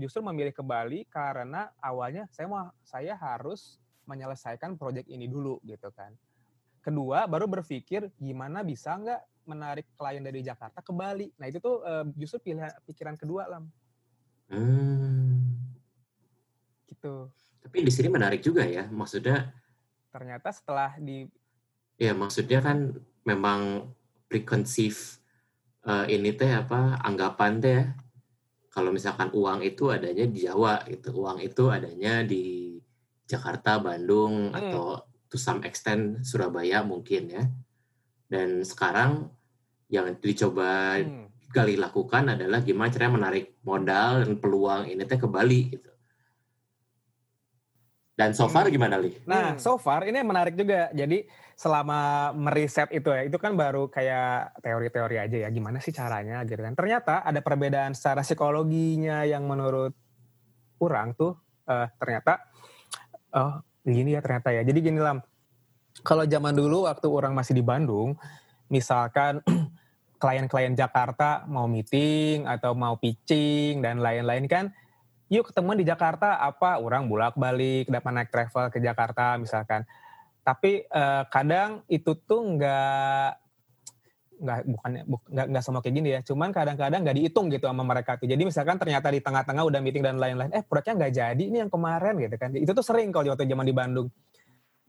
justru memilih ke Bali karena awalnya saya mau saya harus menyelesaikan proyek ini dulu gitu kan. Kedua baru berpikir gimana bisa nggak menarik klien dari Jakarta ke Bali. Nah itu tuh uh, justru pilihan pikiran kedua lah hmm. gitu Tapi di sini menarik juga ya, maksudnya ternyata setelah di ya maksudnya kan memang preconceived uh, ini teh apa anggapan teh ya, kalau misalkan uang itu adanya di Jawa gitu, uang itu adanya di Jakarta, Bandung Hmm. atau to some extent Surabaya mungkin ya. Dan sekarang yang dicoba Hmm. kali lakukan adalah gimana caranya menarik modal dan peluang ini teh ke Bali gitu. Dan so far Hmm. gimana Li? Nah, so far ini menarik juga. Jadi selama meriset itu ya, itu kan baru kayak teori-teori aja ya. Gimana sih caranya gitu kan. Ternyata ada perbedaan secara psikologinya yang menurut orang tuh eh, ternyata oh gini ya ternyata ya. Jadi gini lah. Kalau zaman dulu waktu orang masih di Bandung, misalkan klien-klien Jakarta mau meeting atau mau pitching dan lain-lain kan yuk ketemuan di Jakarta. Apa orang bolak balik dapat naik travel ke Jakarta misalkan. Tapi eh, kadang itu tuh nggak nggak bukannya bu- nggak nggak semua kayak gini ya. Cuman kadang-kadang nggak dihitung gitu sama mereka tuh. Jadi misalkan ternyata di tengah-tengah udah meeting dan lain-lain eh proyeknya nggak jadi ini yang kemarin gitu kan. Itu tuh sering kalau waktu zaman di Bandung.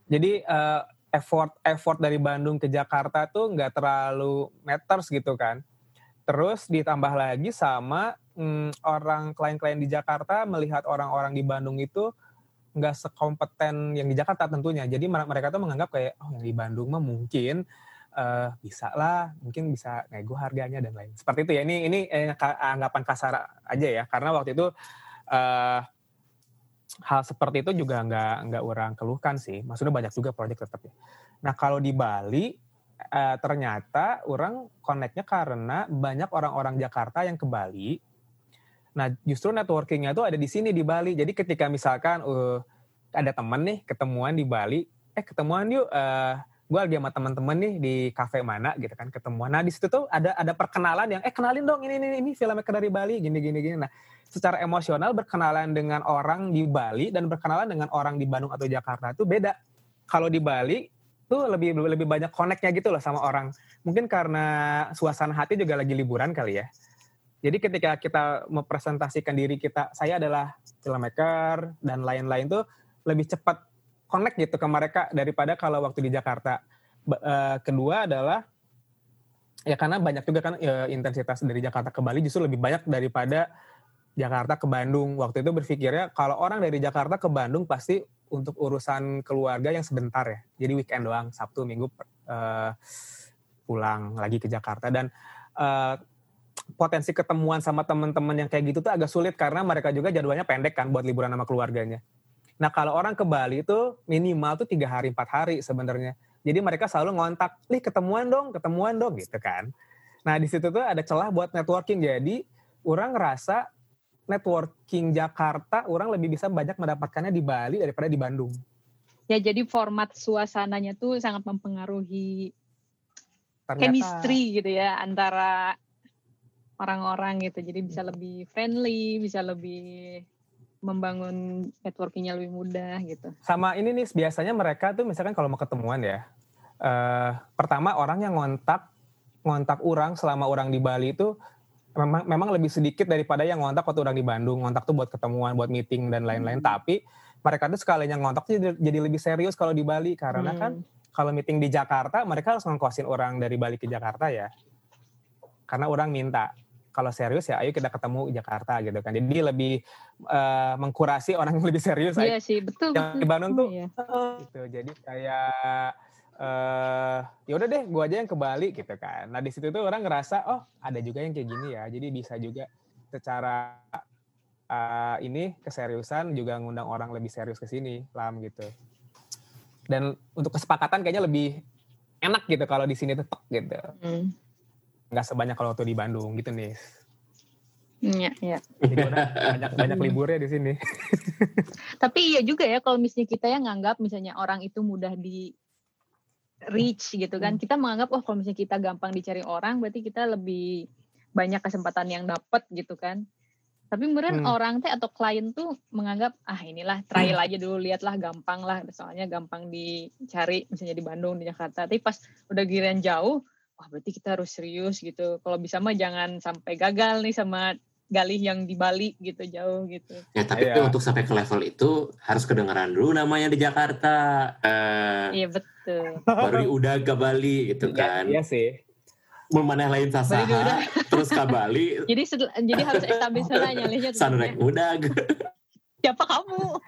Jadi eh, effort effort dari Bandung ke Jakarta tuh nggak terlalu matters gitu kan. Terus ditambah lagi sama mm, orang klien-klien di Jakarta melihat orang-orang di Bandung itu nggak sekompeten yang di Jakarta tentunya. Jadi mer- mereka tuh menganggap kayak oh yang di Bandung mah mungkin eh, bisa lah, mungkin bisa nego harganya dan lain. Seperti itu ya. Ini ini eh, anggapan kasar aja ya. Karena waktu itu eh, hal seperti itu juga nggak nggak orang keluhkan sih. Maksudnya banyak juga proyek tetap ya. Nah kalau di Bali eh, ternyata orang connect-nya karena banyak orang-orang Jakarta yang ke Bali. Nah, justru networking-nya tuh ada di sini di Bali. Jadi ketika misalkan eh, ada temen nih ketemuan di Bali, eh ketemuan yuk, eh gue lagi sama teman-teman nih di kafe mana gitu kan ketemuan. Nah di situ tuh ada ada perkenalan yang eh kenalin dong ini ini ini filmmaker dari Bali gini gini gini. Nah secara emosional berkenalan dengan orang di Bali dan berkenalan dengan orang di Bandung atau Jakarta itu beda. Kalau di Bali tuh lebih lebih banyak connect-nya gitu loh sama orang. Mungkin karena suasana hati juga lagi liburan kali ya. Jadi ketika kita mempresentasikan diri kita, saya adalah filmmaker dan lain-lain tuh lebih cepat connect gitu ke mereka daripada kalau waktu di Jakarta. Eh, kedua adalah ya karena banyak juga kan eh, intensitas dari Jakarta ke Bali justru lebih banyak daripada Jakarta ke Bandung. Waktu itu berpikirnya kalau orang dari Jakarta ke Bandung pasti untuk urusan keluarga yang sebentar ya. Jadi weekend doang, Sabtu, Minggu eh, pulang lagi ke Jakarta dan eh, potensi ketemuan sama teman-teman yang kayak gitu tuh agak sulit karena mereka juga jadwalnya pendek kan buat liburan sama keluarganya. Nah kalau orang ke Bali itu minimal tuh tiga hari empat hari sebenarnya. Jadi mereka selalu ngontak, nih ketemuan dong, ketemuan dong gitu kan. Nah di situ tuh ada celah buat networking. Jadi orang ngerasa networking Jakarta orang lebih bisa banyak mendapatkannya di Bali daripada di Bandung. Ya jadi format suasananya tuh sangat mempengaruhi Ternyata, chemistry gitu ya antara orang-orang gitu. Jadi bisa lebih friendly, bisa lebih membangun networkingnya lebih mudah gitu. Sama ini nih biasanya mereka tuh misalkan kalau mau ketemuan ya, eh, pertama orang yang ngontak ngontak orang selama orang di Bali itu memang memang lebih sedikit daripada yang ngontak waktu orang di Bandung. Ngontak tuh buat ketemuan, buat meeting dan lain-lain. Tapi mereka tuh sekalinya ngontak tuh jadi, jadi lebih serius kalau di Bali karena Hmm. kan kalau meeting di Jakarta mereka harus ngongkosin orang dari Bali ke Jakarta ya. Karena orang minta kalau serius ya ayo kita ketemu di Jakarta gitu kan. Jadi lebih eh, mengkurasi orang yang lebih serius Iya sih, betul. yang di Bandung tuh Iya. gitu. Jadi kayak eh ya udah deh, gua aja yang ke Bali gitu kan. Nah di situ tuh orang ngerasa oh ada juga yang kayak gini ya. Jadi bisa juga secara eh, ini keseriusan juga ngundang orang lebih serius ke sini, lam gitu. Dan untuk kesepakatan kayaknya lebih enak gitu kalau di sini tetap gitu. Hmm. Nggak sebanyak kalau waktu di Bandung gitu nih. Iya, iya. Banyak banyak liburnya di sini. Tapi iya juga ya kalau misalnya kita yang nganggap misalnya orang itu mudah di reach gitu kan. Kita menganggap oh kalau misalnya kita gampang dicari orang berarti kita lebih banyak kesempatan yang dapat gitu kan. Tapi kemudian Hmm. orang teh atau klien tuh menganggap ah inilah trial aja dulu lihatlah gampang lah soalnya gampang dicari misalnya di Bandung di Jakarta. Tapi pas udah giliran jauh wah berarti kita harus serius gitu. Kalau bisa mah jangan sampai gagal nih sama galih yang di Bali gitu jauh gitu. Ya tapi Iya. untuk sampai ke level itu harus kedengeran dulu namanya di Jakarta. Eh, Iya betul. baru udah ke Bali gitu kan. Iya sih. Memaneh lain sasaha, terus ke Bali, Jadi jadi harus establish sana nyalihnya sanurek udah. Siapa kamu?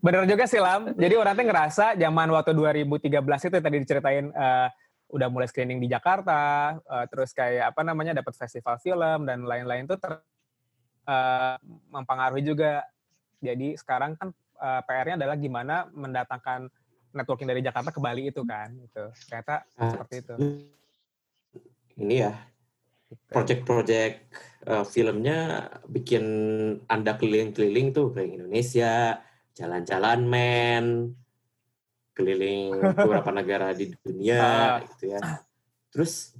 Bener juga sih Lam. Jadi orang tuh ngerasa zaman waktu 2013 itu tadi diceritain eh, udah mulai screening di Jakarta, eh, terus kayak apa namanya dapat festival film dan lain-lain tuh ter, eh, mempengaruhi juga. Jadi sekarang kan eh, PR-nya adalah gimana mendatangkan networking dari Jakarta ke Bali itu kan, gitu. Ternyata Ah. seperti itu. Ini ya, project-project eh, filmnya bikin anda keliling-keliling tuh keliling Indonesia, jalan-jalan men, keliling beberapa negara di dunia Ah. gitu ya. Terus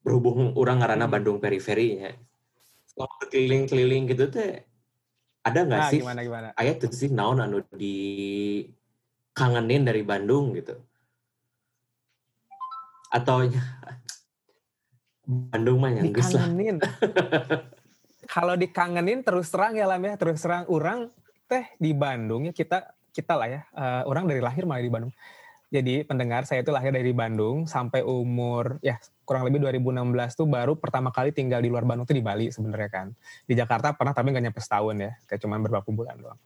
berhubung orang ngarana Hmm. Bandung periferinya, selama keliling-keliling gitu teh ada nggak Nah, sih gimana gimana? ayat tuh sih naon anu di kangenin dari Bandung gitu atau Bandung mah yang geus lah. Kalau dikangenin terus terang ya Lam ya, terus terang orang teh di Bandung ya kita kita lah ya, eh, orang dari lahir malah di Bandung. Jadi pendengar saya itu lahir dari Bandung sampai umur ya kurang lebih 2016 tuh baru pertama kali tinggal di luar Bandung tuh di Bali sebenarnya kan. Di Jakarta pernah tapi nggak nyampe setahun ya, kayak cuman beberapa bulan doang.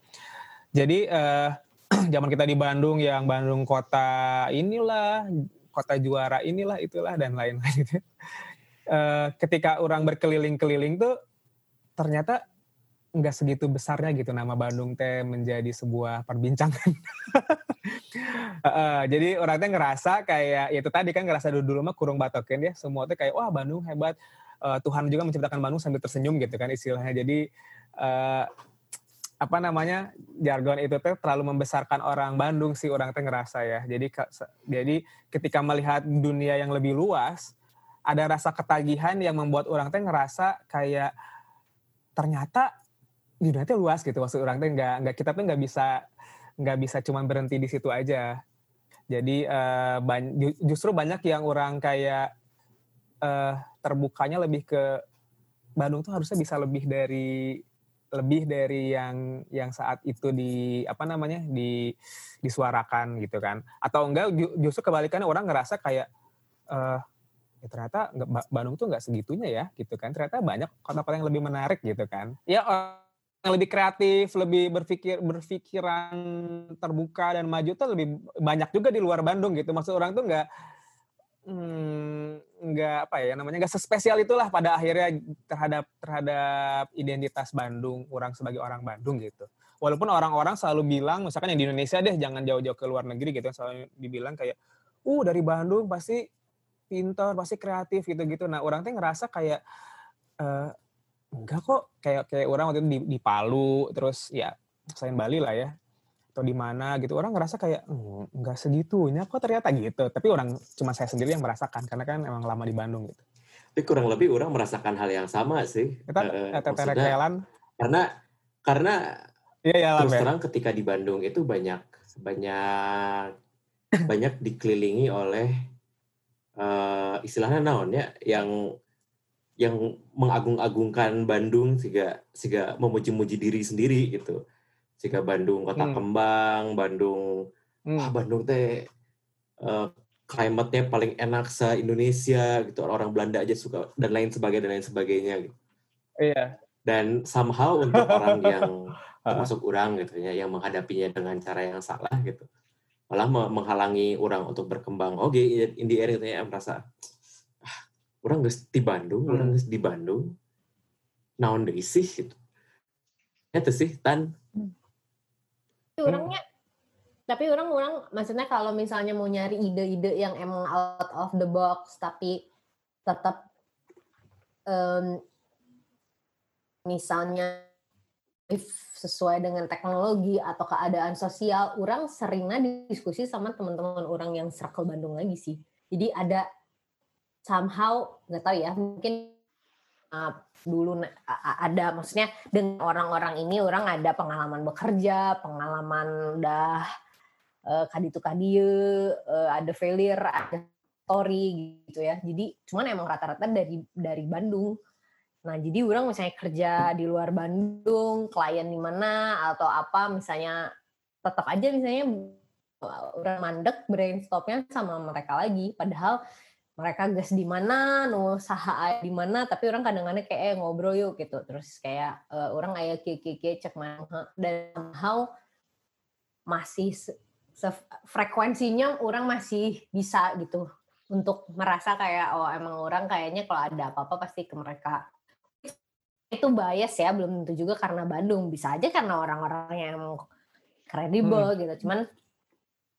Jadi eh, zaman kita di Bandung yang Bandung kota inilah, kota juara inilah itulah dan lain-lain gitu. Eh, ketika orang berkeliling-keliling tuh ternyata nggak segitu besarnya gitu nama Bandung teh menjadi sebuah perbincangan. Heeh, jadi orang teh ngerasa kayak ya itu tadi kan ngerasa dulu dulu mah kurung batoken ya semua tuh kayak wah Bandung hebat. Eh, Tuhan juga menciptakan Bandung sambil tersenyum gitu kan istilahnya. Jadi eh, apa namanya jargon itu teh terlalu membesarkan orang Bandung sih orang teh ngerasa ya. Jadi jadi ketika melihat dunia yang lebih luas ada rasa ketagihan yang membuat orang teh ngerasa kayak ternyata dunia luas gitu maksud orang teh nggak nggak kita tuh nggak bisa nggak bisa cuman berhenti di situ aja. Jadi eh, ban- ju- justru banyak yang orang kayak eh, terbukanya lebih ke Bandung tuh harusnya bisa lebih dari lebih dari yang yang saat itu di apa namanya di disuarakan gitu kan. Atau enggak ju- justru kebalikannya orang ngerasa kayak eh ya ternyata Bandung tuh nggak segitunya ya gitu kan. Ternyata banyak kota-kota yang lebih menarik gitu kan. Ya lebih kreatif lebih berpikir berpikiran terbuka dan maju tuh lebih banyak juga di luar Bandung gitu. Maksud orang tuh nggak hmm, nggak apa ya namanya nggak sespesial itulah pada akhirnya terhadap terhadap identitas Bandung orang sebagai orang Bandung gitu. Walaupun orang-orang selalu bilang misalkan yang di Indonesia deh jangan jauh-jauh ke luar negeri gitu selalu dibilang kayak uh dari Bandung pasti pintar pasti kreatif gitu-gitu. Nah orang tuh ngerasa kayak eh, enggak kok kayak kayak orang waktu itu di, di Palu terus ya selain Bali lah ya atau di mana gitu orang ngerasa kayak "Hmm, enggak segitunya kok ternyata gitu. Tapi orang cuma saya sendiri yang merasakan karena kan emang lama di Bandung gitu. Tapi kurang lebih orang merasakan hal yang sama sih. Kita maksudnya rekelan karena karena iya ya terus terang ketika di Bandung itu banyak banyak banyak dikelilingi oleh eh, istilahnya naon ya yang yang mengagung-agungkan Bandung sehingga sehingga memuji-muji diri sendiri gitu sehingga Bandung kota Hmm. kembang Bandung Hmm. ah Bandung teh eh, climate-nya paling enak se Indonesia gitu orang Belanda aja suka dan lain sebagainya dan lain sebagainya gitu. iya dan somehow untuk orang yang termasuk orang gitu ya yang menghadapinya dengan cara yang salah gitu malah me- menghalangi orang untuk berkembang oke in the gitu ya merasa orang geus di Bandung orang Hmm. geus di Bandung naon deui sih gitu. Itu sih tan. Tapi orangnya tapi orang orang maksudnya kalau misalnya mau nyari ide-ide yang emang out of the box tapi tetap em, misalnya if sesuai dengan teknologi atau keadaan sosial orang seringnya diskusi sama teman-teman orang yang circle Bandung lagi sih. Jadi ada somehow nggak tahu ya mungkin uh, dulu ada maksudnya dengan orang-orang ini orang ada pengalaman bekerja, pengalaman udah uh, kaditu kadieu, uh, ada failure, ada story gitu ya. Jadi cuman emang rata-rata dari dari Bandung. Nah, jadi orang misalnya kerja di luar Bandung, klien di mana atau apa misalnya tetap aja misalnya orang mandek brainstormnya sama mereka lagi padahal mereka gas di mana, nu saha di mana, tapi orang kadang-kadang kayak eh, ngobrol yuk gitu. Terus kayak uh, orang ayah kiki cek mana dan how masih frekuensinya orang masih bisa gitu untuk merasa kayak oh emang orang kayaknya kalau ada apa-apa pasti ke mereka itu bias ya belum tentu juga karena Bandung bisa aja karena orang-orang yang kredibel hmm. gitu cuman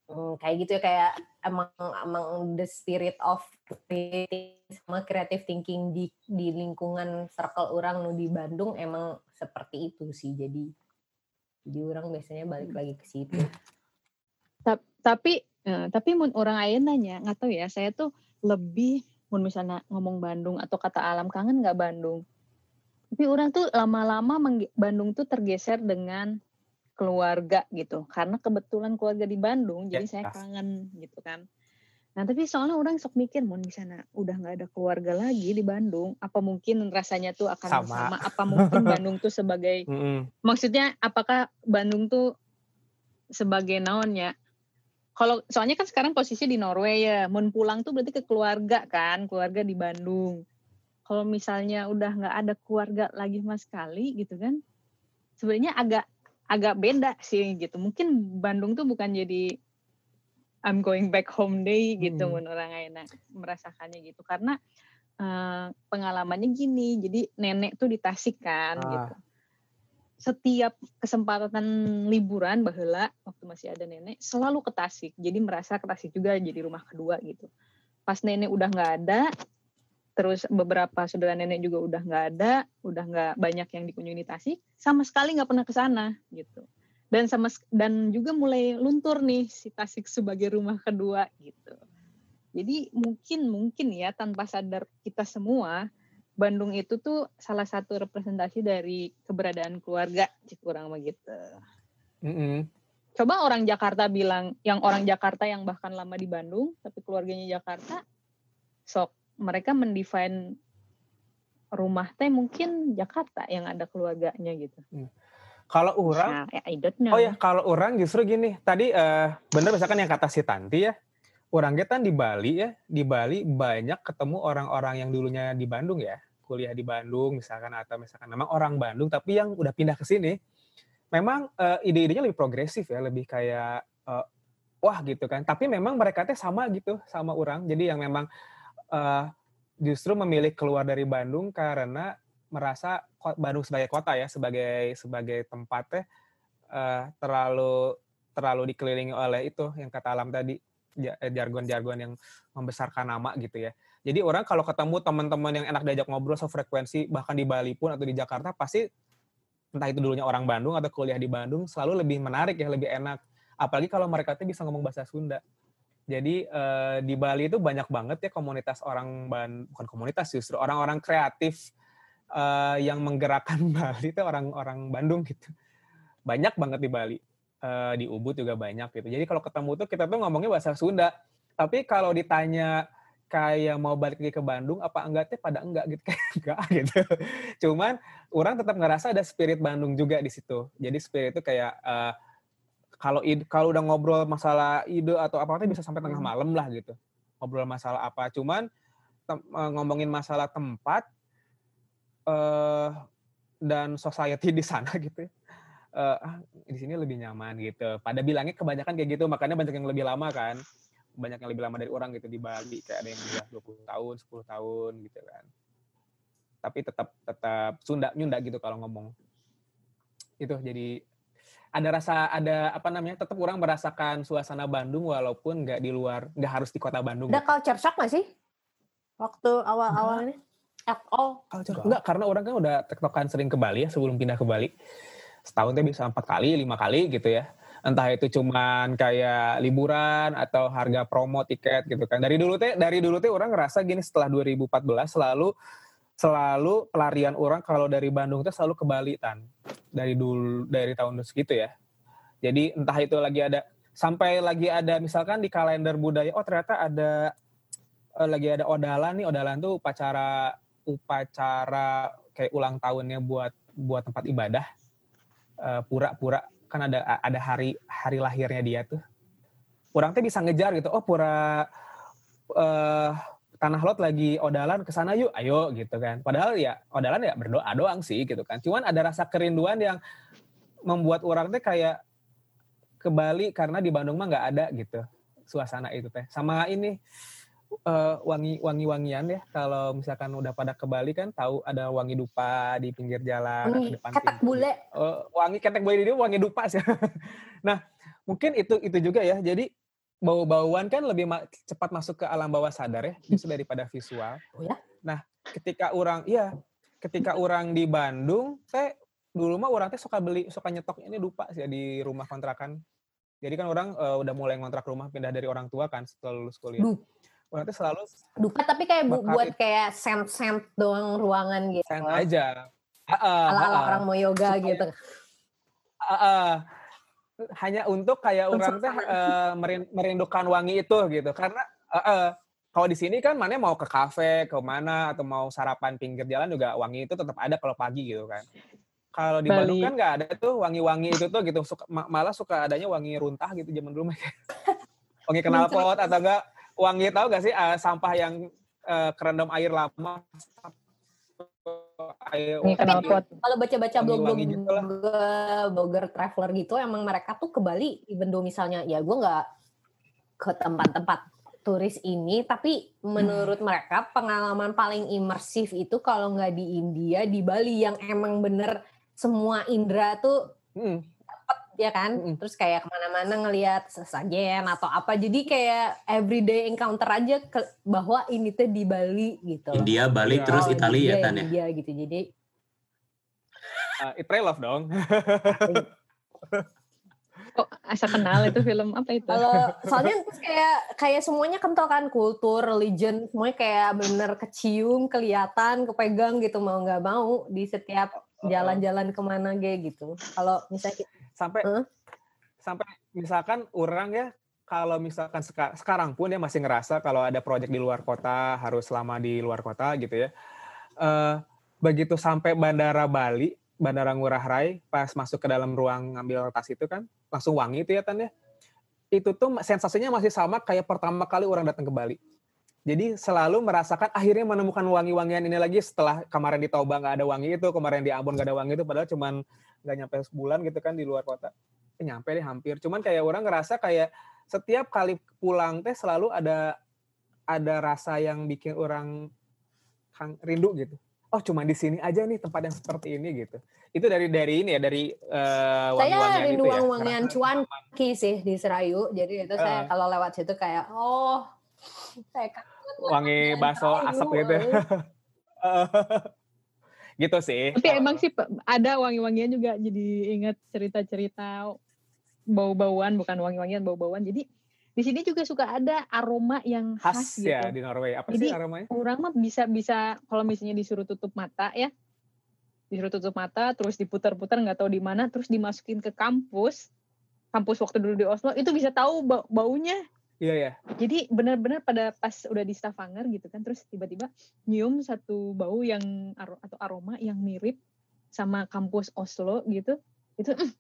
hmm, kayak gitu ya kayak emang emang the spirit of creative sama creative thinking di di lingkungan circle orang nu di Bandung emang seperti itu sih. Jadi jadi orang biasanya balik hmm. lagi ke situ. Tapi eh, tapi mun orang lain nanya nggak tahu ya saya tuh lebih mun misalnya ngomong Bandung atau kata alam kangen nggak Bandung. Tapi orang tuh lama-lama Bandung tuh tergeser dengan keluarga gitu. Karena kebetulan keluarga di Bandung jadi saya kangen gitu kan. Nah tapi soalnya orang sok mikir mau di sana udah nggak ada keluarga lagi di Bandung apa mungkin rasanya tuh akan sama, sama? Apa mungkin Bandung tuh sebagai mm -hmm. maksudnya apakah Bandung tuh sebagai naonnya kalau soalnya kan sekarang posisi di Norway ya mau pulang tuh berarti ke keluarga kan keluarga di Bandung. Kalau misalnya udah nggak ada keluarga lagi mas sekali gitu kan sebenarnya agak agak beda sih gitu. Mungkin Bandung tuh bukan jadi I'm going back home day gitu hmm. orang enak merasakannya gitu. Karena uh, pengalamannya gini jadi nenek tuh ditasik kan ah. gitu. Setiap kesempatan liburan bahula waktu masih ada nenek selalu ke Tasik. Jadi merasa ke Tasik juga jadi rumah kedua gitu. Pas nenek udah nggak ada terus beberapa saudara nenek juga udah nggak ada, udah nggak banyak yang dikunjungi Tasik, sama sekali nggak pernah ke sana gitu. Dan sama dan juga mulai luntur nih si Tasik sebagai rumah kedua gitu. Jadi mungkin mungkin ya tanpa sadar kita semua Bandung itu tuh salah satu representasi dari keberadaan keluarga, kurang begitu. Mm -hmm. Coba orang Jakarta bilang, yang orang Jakarta yang bahkan lama di Bandung, tapi keluarganya Jakarta, sok mereka mendefine rumah teh mungkin Jakarta yang ada keluarganya gitu. Hmm. Kalau orang, nah, I don't know. oh ya kalau orang justru gini, tadi uh, bener misalkan yang kata si Tanti ya, orang kita di Bali ya, di Bali banyak ketemu orang-orang yang dulunya di Bandung ya, kuliah di Bandung misalkan atau misalkan memang orang Bandung tapi yang udah pindah ke sini, memang uh, ide-idenya lebih progresif ya, lebih kayak uh, wah gitu kan. Tapi memang mereka teh sama gitu sama orang, jadi yang memang uh, justru memilih keluar dari Bandung karena merasa Bandung sebagai kota ya sebagai sebagai tempatnya uh, terlalu terlalu dikelilingi oleh itu yang kata alam tadi eh, jargon-jargon yang membesarkan nama gitu ya. Jadi orang kalau ketemu teman-teman yang enak diajak ngobrol sefrekuensi bahkan di Bali pun atau di Jakarta pasti entah itu dulunya orang Bandung atau kuliah di Bandung selalu lebih menarik ya lebih enak. Apalagi kalau mereka tuh bisa ngomong bahasa Sunda. Jadi uh, di Bali itu banyak banget ya komunitas orang ban bukan komunitas justru orang-orang kreatif uh, yang menggerakkan Bali itu orang-orang Bandung gitu. Banyak banget di Bali. Uh, di Ubud juga banyak gitu. Jadi kalau ketemu tuh kita tuh ngomongnya bahasa Sunda. Tapi kalau ditanya kayak mau balik lagi ke Bandung apa enggak teh pada enggak gitu kayak enggak gitu. Cuman orang tetap ngerasa ada spirit Bandung juga di situ. Jadi spirit itu kayak uh, kalau kalau udah ngobrol masalah ide atau apa apa bisa sampai tengah hmm. malam lah gitu. Ngobrol masalah apa. Cuman eh, ngomongin masalah tempat uh, dan society di sana gitu uh, ah, di sini lebih nyaman gitu. Pada bilangnya kebanyakan kayak gitu makanya banyak yang lebih lama kan. Banyak yang lebih lama dari orang gitu di Bali kayak ada yang udah 20 tahun 10 tahun gitu kan. Tapi tetap tetap Sunda nyunda gitu kalau ngomong. Itu jadi ada rasa ada apa namanya tetap kurang merasakan suasana Bandung walaupun nggak di luar nggak harus di kota Bandung. Ada gitu. culture shock nggak sih waktu awal-awal ini? Culture enggak karena orang kan udah tektokan sering ke Bali ya sebelum pindah ke Bali setahun tuh bisa empat kali lima kali gitu ya entah itu cuman kayak liburan atau harga promo tiket gitu kan dari dulu teh dari dulu teh orang ngerasa gini setelah 2014 selalu selalu pelarian orang kalau dari Bandung itu selalu ke Bali tan. Dari dulu dari tahun segitu ya. Jadi entah itu lagi ada sampai lagi ada misalkan di kalender budaya oh ternyata ada uh, lagi ada odalan nih. Odalan tuh upacara upacara kayak ulang tahunnya buat buat tempat ibadah. Eh, pura-pura kan ada ada hari hari lahirnya dia tuh. Orang teh bisa ngejar gitu oh pura eh tanah lot lagi odalan ke sana yuk ayo gitu kan. Padahal ya odalan ya berdoa doang sih gitu kan. Cuman ada rasa kerinduan yang membuat orang teh kayak ke Bali karena di Bandung mah nggak ada gitu. Suasana itu teh. Sama ini eh, wangi wangi wangian ya. Kalau misalkan udah pada ke Bali kan tahu ada wangi dupa di pinggir jalan Wangi depan ketek bule. Eh, wangi ketek bule dia wangi dupa sih. Nah mungkin itu itu juga ya. Jadi bau-bauan kan lebih ma- cepat masuk ke alam bawah sadar ya justru daripada visual Oh ya? nah ketika orang iya ketika orang di Bandung teh dulu mah orang teh suka beli suka nyetok ini dupa sih di rumah kontrakan jadi kan orang eh, udah mulai ngontrak rumah pindah dari orang tua kan setelah lulus kuliah Duh. orang teh selalu Dupa tapi kayak bu- buat itu. kayak scent-scent doang ruangan gitu. sen aja Heeh, Ala-ala orang mau yoga Supaya- gitu. Heeh. Hanya untuk kayak orang teh eh, merin- merindukan wangi itu gitu. Karena heeh, kalau di sini kan mana mau ke kafe ke mana atau mau sarapan pinggir jalan juga wangi itu tetap ada kalau pagi gitu kan. Kalau di Bandung Bali. kan nggak ada tuh wangi-wangi itu tuh gitu. Suka, ma- malah suka adanya wangi runtah gitu zaman dulu. Mah. wangi knalpot atau enggak wangi tahu gak sih eh, sampah yang eh, kerendam air lama knalpot. Kalau baca-baca blog-blog gitu blogger, traveler gitu, emang mereka tuh ke Bali, even though misalnya, ya gue nggak ke tempat-tempat turis ini, tapi menurut Hmm. mereka pengalaman paling imersif itu kalau nggak di India, di Bali yang emang bener semua indera tuh Mm, ya kan, Mm-mm. terus kayak ke mana-mana ngelihat sesajen atau apa, jadi kayak everyday encounter aja ke, bahwa ini tuh di Bali gitu. loh. India, Bali, Iya. terus Oh, Italia ya India, Tan ya. India gitu, jadi uh, It Pray Love dong Kok asa kenal itu film apa itu? Kalau soalnya terus kayak kayak semuanya kental kan kultur, religion, semuanya kayak bener kecium, kelihatan, kepegang gitu mau nggak mau di setiap jalan-jalan ke mana ge gitu. Kalau misalnya kita- sampai Hah? sampai misalkan orang ya kalau misalkan seka- sekarang pun ya masih ngerasa kalau ada proyek di luar kota harus lama di luar kota gitu ya. Eh begitu sampai bandara Bali bandara Ngurah Rai pas masuk ke dalam ruang ngambil tas itu kan langsung wangi itu ya Tan ya. Itu tuh sensasinya masih sama kayak pertama kali orang datang ke Bali. Jadi selalu merasakan akhirnya menemukan wangi-wangian ini lagi setelah kemarin di Toba nggak ada wangi itu kemarin di Ambon nggak ada wangi itu padahal cuman nggak nyampe sebulan gitu kan di luar kota. Eh, nyampe deh hampir. Cuman kayak orang ngerasa kayak setiap kali pulang teh selalu ada ada rasa yang bikin orang kang- rindu gitu. Oh cuman di sini aja nih tempat yang seperti ini gitu. Itu dari dari ini ya dari eh, saya rindu itu ya? wangi-wangian Ngerasa- cuanki sih di Serayu. Jadi itu saya Eh. kalau lewat situ kayak oh saya kangen wangi Serayu, asap gitu eh. Gitu sih Tapi emang sih ada wangi-wangian juga jadi ingat cerita-cerita bau-bauan bukan wangi-wangian bau-bauan. Jadi di sini juga suka ada aroma yang khas, khas gitu. ya di Norway apa Jadi, sih aromanya Orang mah bisa bisa kalau misalnya disuruh tutup mata ya. Disuruh tutup mata terus diputar-putar nggak tahu di mana terus dimasukin ke kampus. Kampus waktu dulu di Oslo itu bisa tahu bau- baunya. Iya ya Jadi benar-benar pada pas udah di Stavanger gitu kan terus tiba-tiba nyium satu bau yang atau aroma yang mirip sama kampus Oslo gitu. Itu mm,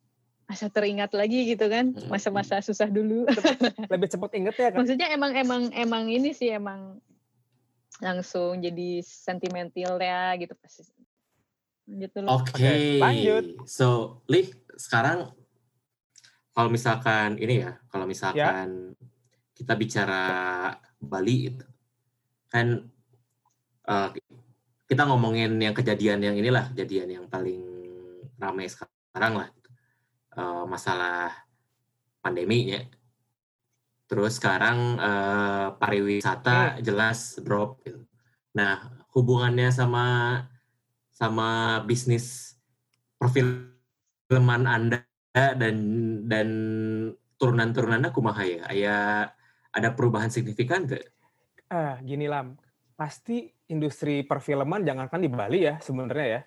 asa teringat lagi gitu kan Hmm. masa-masa susah dulu. lebih cepet inget ya kan Maksudnya emang emang emang ini sih emang langsung jadi sentimental ya gitu pasti. Gitu loh. Oke, Oke, lanjut. So, Lih, sekarang kalau misalkan ini ya, kalau misalkan kita bicara Bali itu, kan eh, kita ngomongin yang kejadian yang inilah, kejadian yang paling ramai sekarang lah, gitu. Eh, masalah pandeminya. Terus sekarang eh, pariwisata jelas drop. Gitu. Nah, hubungannya sama sama bisnis perfilman Anda dan dan turunan-turunannya kumaha ya? Aya ada perubahan signifikan gak? Ah, gini Lam, pasti industri perfilman jangankan di Bali ya sebenarnya ya.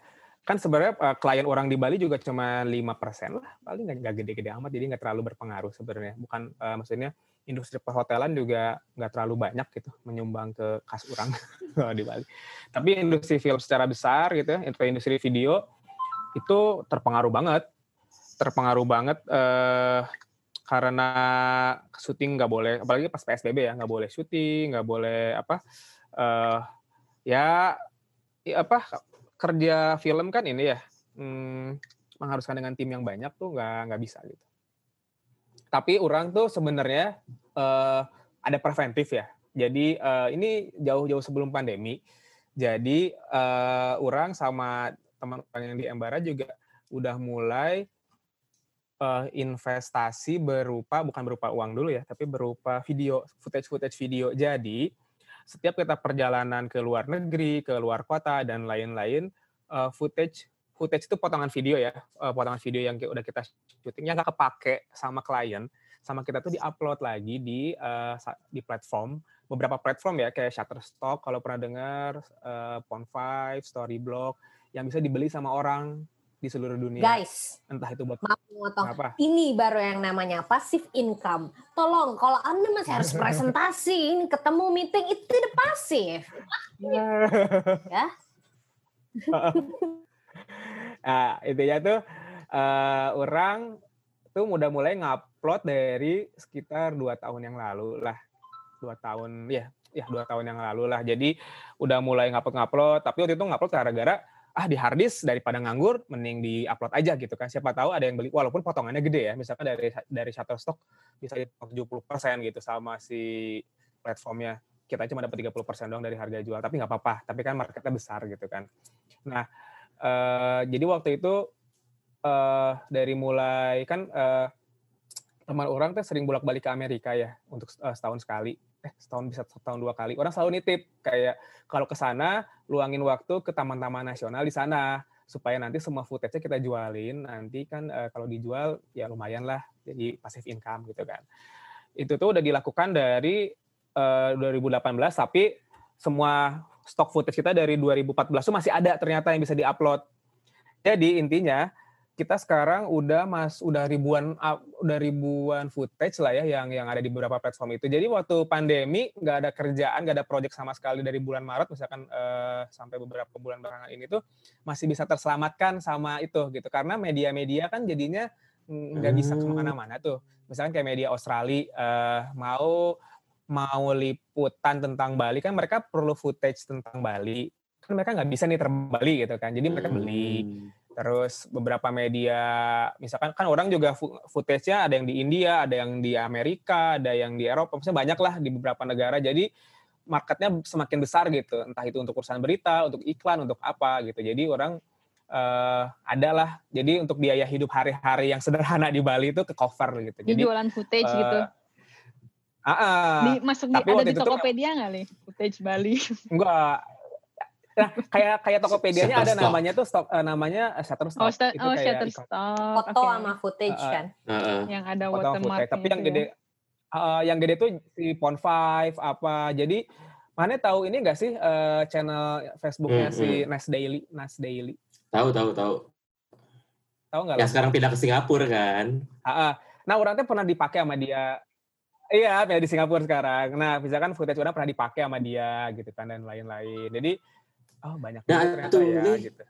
kan sebenarnya uh, klien orang di Bali juga cuma lima persen lah, paling nggak gede-gede amat, jadi nggak terlalu berpengaruh sebenarnya. Bukan uh, maksudnya industri perhotelan juga nggak terlalu banyak gitu menyumbang ke kas orang di Bali. Tapi industri film secara besar gitu ya, industri video itu terpengaruh banget, terpengaruh banget uh, karena syuting nggak boleh, apalagi pas PSBB ya nggak boleh syuting, nggak boleh apa, uh, ya, ya apa kerja film kan ini ya hmm, mengharuskan dengan tim yang banyak tuh nggak nggak bisa gitu. Tapi orang tuh sebenarnya uh, ada preventif ya. Jadi uh, ini jauh-jauh sebelum pandemi. Jadi uh, orang sama teman-teman yang di Embara juga udah mulai uh, investasi berupa bukan berupa uang dulu ya, tapi berupa video, footage-footage video. Jadi setiap kita perjalanan ke luar negeri, ke luar kota dan lain-lain, uh, footage footage itu potongan video ya, uh, potongan video yang udah kita syutingnya nggak kepake sama klien, sama kita tuh diupload lagi di uh, di platform beberapa platform ya kayak Shutterstock kalau pernah dengar, uh, Pon5, Storyblog yang bisa dibeli sama orang di seluruh dunia. Guys, entah itu buat maaf motong. Ini baru yang namanya passive income. Tolong, kalau anda masih harus presentasi, ini ketemu meeting itu tidak pasif. ya. nah, intinya tuh uh, orang tuh udah mulai ngupload dari sekitar dua tahun yang lalu lah, dua tahun ya, ya dua tahun yang lalu lah. Jadi udah mulai ngupload ngupload, tapi waktu itu ngupload gara-gara ah di harddisk daripada nganggur mending di upload aja gitu kan. Siapa tahu ada yang beli walaupun potongannya gede ya. Misalkan dari dari Shutterstock bisa di 70% gitu sama si platformnya. Kita cuma dapat 30% doang dari harga jual tapi nggak apa-apa. Tapi kan marketnya besar gitu kan. Nah uh, jadi waktu itu uh, dari mulai kan uh, teman orang tuh sering bolak-balik ke Amerika ya untuk uh, setahun sekali eh setahun bisa setahun dua kali. Orang selalu nitip kayak kalau ke sana luangin waktu ke taman-taman nasional di sana supaya nanti semua footage-nya kita jualin. Nanti kan uh, kalau dijual ya lumayan lah jadi passive income gitu kan. Itu tuh udah dilakukan dari uh, eh, 2018 tapi semua stok footage kita dari 2014 tuh masih ada ternyata yang bisa diupload. Jadi intinya kita sekarang udah mas udah ribuan udah ribuan footage lah ya yang yang ada di beberapa platform itu. Jadi waktu pandemi nggak ada kerjaan, nggak ada project sama sekali dari bulan Maret misalkan eh, sampai beberapa bulan belakangan ini tuh masih bisa terselamatkan sama itu gitu. Karena media-media kan jadinya nggak bisa hmm. ke mana-mana tuh. Misalkan kayak media Australia eh, mau mau liputan tentang Bali kan mereka perlu footage tentang Bali kan mereka nggak bisa nih terbang Bali gitu kan. Jadi mereka beli hmm terus beberapa media misalkan kan orang juga footage-nya ada yang di India ada yang di Amerika ada yang di Eropa maksudnya banyak lah di beberapa negara. Jadi marketnya semakin besar gitu entah itu untuk urusan berita untuk iklan untuk apa gitu. Jadi orang uh, adalah jadi untuk biaya hidup hari-hari yang sederhana di Bali itu ke cover gitu. Jadi, jualan footage uh, gitu? Uh, uh, di, masuk di, ada di Tokopedia nggak nih footage Bali? Enggak, Nah, kayak kayak Tokopedia-nya ada namanya tuh stok uh, namanya uh, Shutterstock. Oh, st itu oh Shutterstock. Foto okay. sama footage uh, kan. Uh, yang ada watermark. Tapi yang gede uh, yang gede tuh si Pon 5 apa. Jadi mana tahu ini enggak sih uh, channel Facebooknya hmm, si hmm. Nas Daily, Nas Daily. Tahu tahu tahu. Tahu nggak? Ya sekarang pindah ke Singapura kan. Uh, uh. Nah, orang tuh pernah dipakai sama dia Iya, pindah di Singapura sekarang. Nah, misalkan footage orang pernah dipakai sama dia gitu kan dan lain-lain. Jadi oh banyak nah, itu ya, li, gitu.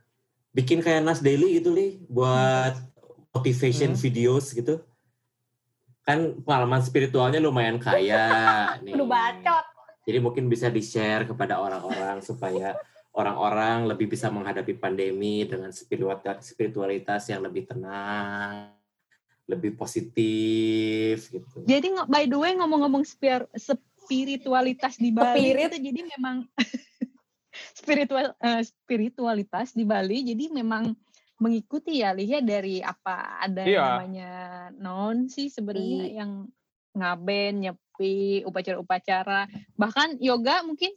bikin kayak Nas Daily gitu li buat motivation hmm. videos gitu kan pengalaman spiritualnya lumayan kaya nih. Udah bacot. Jadi mungkin bisa di-share kepada orang-orang supaya orang-orang lebih bisa menghadapi pandemi dengan spiritualitas yang lebih tenang, lebih positif gitu. Jadi by the way ngomong-ngomong spiritualitas di Bali Spirit. itu jadi memang spiritual uh, spiritualitas di Bali jadi memang mengikuti ya lihat dari apa ada iya. namanya non sih sebenarnya iya. yang ngaben nyepi upacara-upacara bahkan yoga mungkin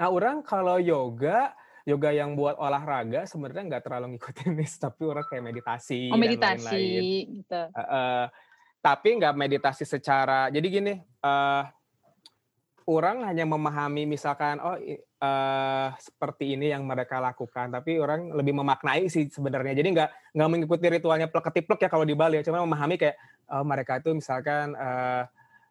nah orang kalau yoga yoga yang buat olahraga sebenarnya nggak terlalu ngikutin nih tapi orang kayak meditasi oh, meditasi dan lain-lain. gitu uh, uh, tapi nggak meditasi secara jadi gini uh, orang hanya memahami misalkan oh uh, seperti ini yang mereka lakukan, tapi orang lebih memaknai sih sebenarnya. Jadi nggak nggak mengikuti ritualnya plek ya kalau di Bali ya, cuma memahami kayak uh, mereka itu misalkan uh,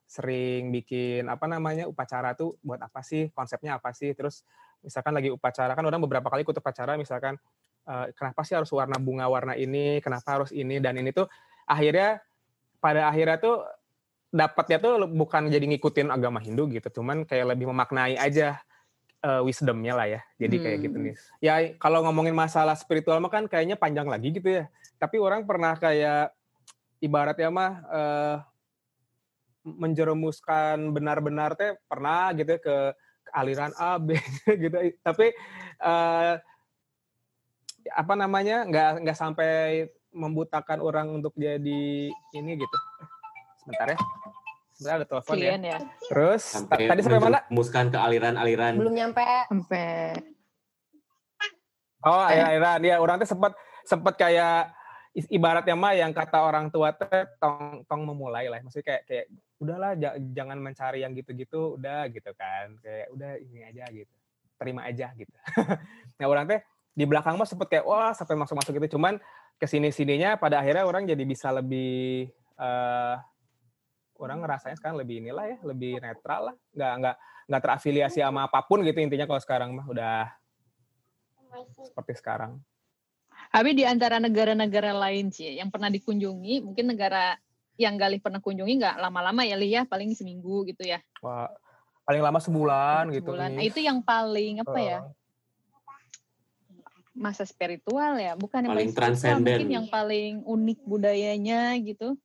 sering bikin apa namanya upacara tuh buat apa sih, konsepnya apa sih, terus misalkan lagi upacara kan orang beberapa kali ikut upacara misalkan uh, kenapa sih harus warna bunga warna ini, kenapa harus ini dan ini tuh? Akhirnya pada akhirnya tuh dapatnya tuh bukan jadi ngikutin agama Hindu gitu, cuman kayak lebih memaknai aja uh, wisdomnya lah ya. Jadi kayak gitu hmm. nih. Ya kalau ngomongin masalah spiritual mah kan kayaknya panjang lagi gitu ya. Tapi orang pernah kayak ibaratnya mah uh, menjerumuskan benar-benar teh pernah gitu ya ke, ke aliran A B gitu. Tapi uh, apa namanya nggak nggak sampai membutakan orang untuk jadi ini gitu sebentar ya. Sebentar ada telepon ya. ya. Terus sampai tadi sampai mana? Muskan ke aliran-aliran. Belum nyampe. Sampai. Oh, eh. aliran. Ya, orang tuh sempat sempat kayak ibaratnya mah yang kata orang tua teh tong tong memulai lah. Maksudnya kayak kayak udahlah jangan mencari yang gitu-gitu, udah gitu kan. Kayak udah ini aja gitu. Terima aja gitu. nah, orang teh di belakang mah sempet kayak wah sampai masuk-masuk gitu. Cuman ke sini sininya pada akhirnya orang jadi bisa lebih uh, orang ngerasanya sekarang lebih inilah ya, lebih netral lah, nggak nggak nggak terafiliasi sama apa pun gitu intinya kalau sekarang mah udah seperti sekarang. Tapi di antara negara-negara lain sih yang pernah dikunjungi, mungkin negara yang Galih pernah kunjungi nggak lama-lama ya Lih ya, paling seminggu gitu ya. Wah, paling lama sebulan, sebulan. gitu. Sebulan. Nah, itu yang paling apa uh. ya? Masa spiritual ya, bukan yang paling transenden. Mungkin yang paling unik budayanya gitu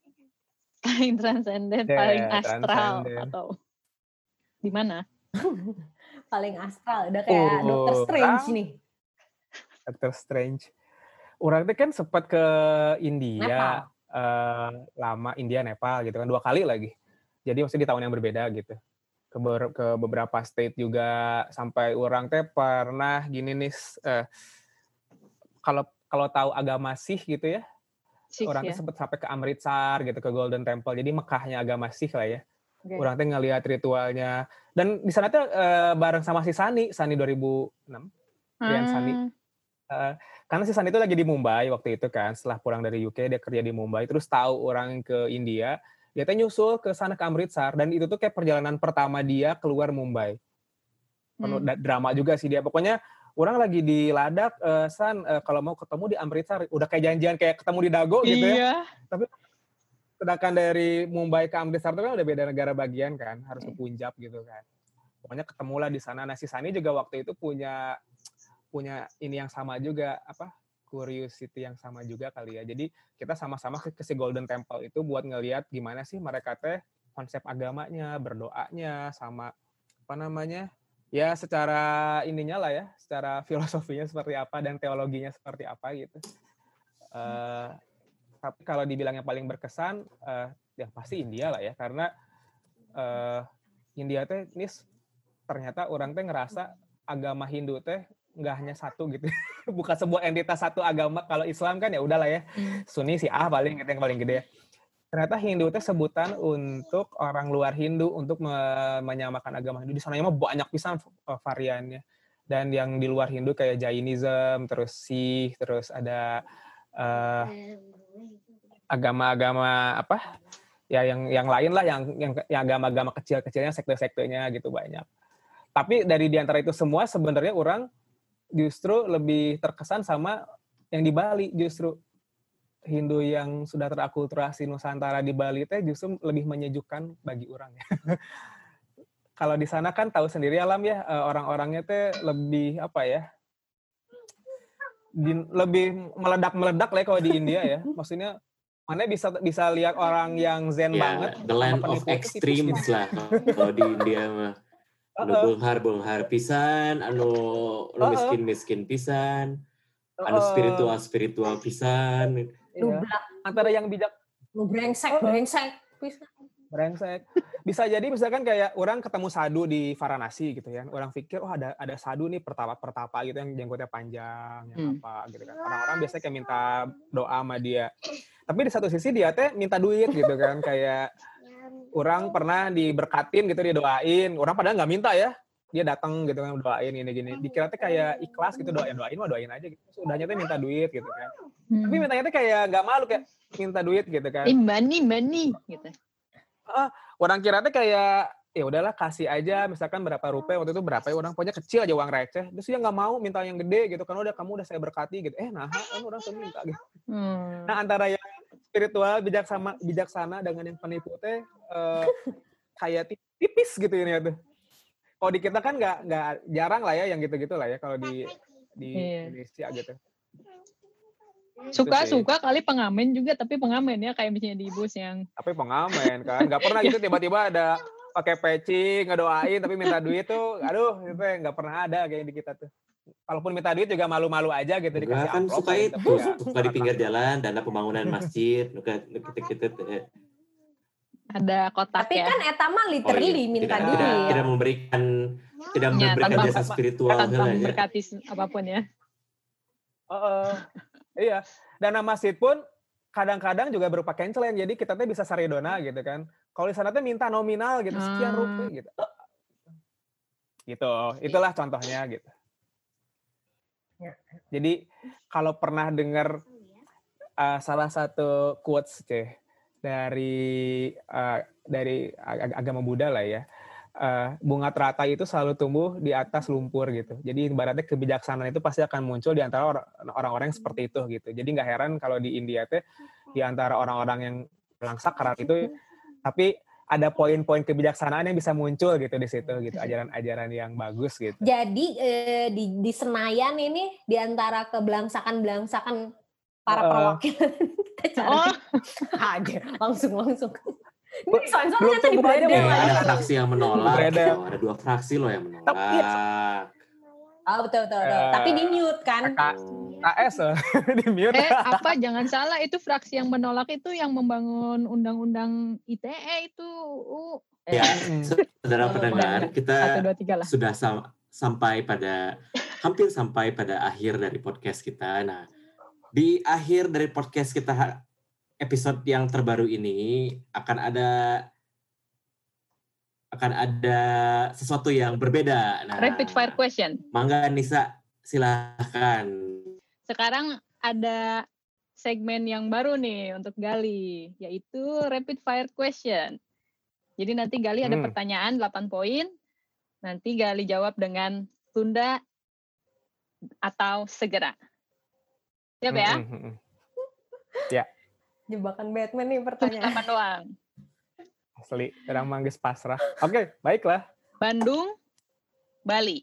paling transenden, yeah, paling astral atau di mana? paling astral, udah kayak oh, Doctor Strange nih. Doctor Strange. Orang itu kan sempat ke India, uh, lama India, Nepal gitu kan dua kali lagi. Jadi masih di tahun yang berbeda gitu. Ke, ber, ke beberapa state juga sampai orang teh pernah gini nih. Uh, kalau kalau tahu agama Sikh gitu ya, Sikh, orang ya? sempat sampai ke Amritsar gitu ke Golden Temple. Jadi Mekahnya agama Sikh lah ya. Okay. orang tuh ngelihat ritualnya. Dan di sana tuh uh, bareng sama si Sani Sani 2006 hmm. Sani. Uh, karena si Sani itu lagi di Mumbai waktu itu kan. Setelah pulang dari UK dia kerja di Mumbai. Terus tahu orang ke India dia tuh nyusul ke sana ke Amritsar. Dan itu tuh kayak perjalanan pertama dia keluar Mumbai. Penuh hmm. drama juga sih dia. Pokoknya orang lagi di Ladak, uh, San, uh, kalau mau ketemu di Amritsar, udah kayak janjian kayak ketemu di Dago gitu ya. iya. ya. Tapi sedangkan dari Mumbai ke Amritsar itu kan udah beda negara bagian kan, harus ke Punjab gitu kan. Pokoknya ketemulah di sana. Nah si Sani juga waktu itu punya punya ini yang sama juga apa curiosity yang sama juga kali ya. Jadi kita sama-sama ke, ke si Golden Temple itu buat ngelihat gimana sih mereka teh konsep agamanya, berdoanya, sama apa namanya ya secara ininya lah ya, secara filosofinya seperti apa dan teologinya seperti apa gitu. Uh, tapi kalau dibilang yang paling berkesan, uh, ya pasti India lah ya, karena uh, India teh ini ternyata orang teh ngerasa agama Hindu teh nggak hanya satu gitu, bukan sebuah entitas satu agama. Kalau Islam kan ya udahlah ya, hmm. Sunni si ah paling gitu yang paling gede. Ya ternyata Hindu itu sebutan untuk orang luar Hindu untuk menyamakan agama Hindu. Di sana mah banyak pisan eh, variannya. Dan yang di luar Hindu kayak Jainism, terus Sikh, terus ada uh, agama-agama apa? Ya yang yang lain lah yang yang, yang agama-agama kecil-kecilnya sekte-sektenya gitu banyak. Tapi dari di antara itu semua sebenarnya orang justru lebih terkesan sama yang di Bali justru Hindu yang sudah terakulturasi Nusantara di Bali teh justru lebih menyejukkan bagi orang ya. Kalau di sana kan tahu sendiri alam ya eh, orang-orangnya teh lebih apa ya? Di, lebih meledak-meledak lah ya kalau di India ya. Maksudnya mana bisa bisa lihat orang yang zen yeah, banget. The land of extremes lah kalau di India mah. Anu benghar benghar pisan, anu anu miskin miskin pisan, anu spiritual spiritual pisan Iya. Antara yang bijak lu brengsek, brengsek. Brengsek. Bisa jadi misalkan kayak orang ketemu sadu di Varanasi gitu ya. Orang pikir oh ada ada sadu nih pertapa-pertapa gitu yang jenggotnya panjang, yang hmm. apa gitu kan. Orang-orang biasanya kayak minta doa sama dia. Tapi di satu sisi dia teh minta duit gitu kan kayak orang pernah diberkatin gitu didoain orang padahal nggak minta ya dia datang gitu kan doain ini gini. Dikira teh kayak ikhlas gitu doain doain mah doain aja gitu. Sudahnya teh minta duit gitu kan. Hmm. tapi mintanya teh kayak nggak malu kayak minta duit gitu kan. Money, money, gitu. orang kira teh kayak ya udahlah kasih aja misalkan berapa rupiah. Waktu itu berapa ya? Orang punya kecil aja uang receh. Terus dia nggak mau minta yang gede gitu kan. Udah kamu udah saya berkati gitu. Eh nah kan orang tuh minta gitu. Hmm. nah antara yang spiritual bijaksana bijaksana dengan yang penipu teh eh, kayak ti- tipis gitu ini ya tuh kalau di kita kan nggak nggak jarang lah ya yang gitu-gitu lah ya kalau di di Iya. Indonesia gitu. Suka-suka kali pengamen juga, tapi pengamen ya kayak misalnya di bus yang tapi pengamen kan nggak pernah gitu tiba-tiba ada pakai peci ngedoain tapi minta duit tuh aduh itu ya nggak pernah ada kayak di kita tuh. Kalaupun minta duit juga malu-malu aja gitu Enggak dikasih kan suka itu, ya. suka di pinggir jalan, dana pembangunan masjid, nuka kita kita ada kotak Tapi ya. kan eta mah literally minta tidak, duit. tidak, tidak memberikan tidak Ya, memberikan tanpa- jasa spiritual tanpa lah ya. memberkati apa pun ya. Heeh. iya dana masjid pun kadang-kadang juga berupa cancelen jadi kita tuh bisa saridona gitu kan kalau di sana tuh minta nominal gitu sekian Hmm. rupiah gitu gitu itulah contohnya gitu Ya. jadi kalau pernah dengar uh, salah satu quotes ceh dari uh, dari ag- agama Buddha lah ya. Uh, bunga teratai itu selalu tumbuh di atas lumpur gitu. Jadi ibaratnya kebijaksanaan itu pasti akan muncul di antara or- orang-orang yang seperti itu gitu. Jadi nggak heran kalau di India teh di antara orang-orang yang bilang sakarat itu tapi ada poin-poin kebijaksanaan yang bisa muncul gitu di situ gitu ajaran-ajaran yang bagus gitu. Jadi eh, di, di Senayan ini di antara kebelangsakan-belangsakan para Heeh. perwakilan kita cari Oh, aja langsung langsung. Ini soalnya ternyata di lagi. ada fraksi yang menolak, ada dua fraksi loh yang menolak. Tapi iya, Oh betul betul, betul. Eh, Tapi di mute kan. AS eh, di mute eh apa jangan salah itu fraksi yang menolak itu yang membangun undang-undang ITE itu uh, Ya, saudara pendengar, satu kita dua tiga lah. sudah sam- sampai pada hampir sampai pada akhir dari podcast kita. Nah, di akhir dari podcast kita episode yang terbaru ini akan ada akan ada sesuatu yang berbeda. Nah, Rapid fire question. Mangga Nisa, silahkan. Sekarang ada segmen yang baru nih untuk Gali, yaitu rapid fire question. Jadi nanti Gali ada Hmm. pertanyaan 8 poin. Nanti Gali jawab dengan tunda atau segera. Siap ya? Mm. Jebakan Batman nih pertanyaan. 8 doang. Asli, orang manggis pasrah. Oke, baiklah. Bandung, Bali.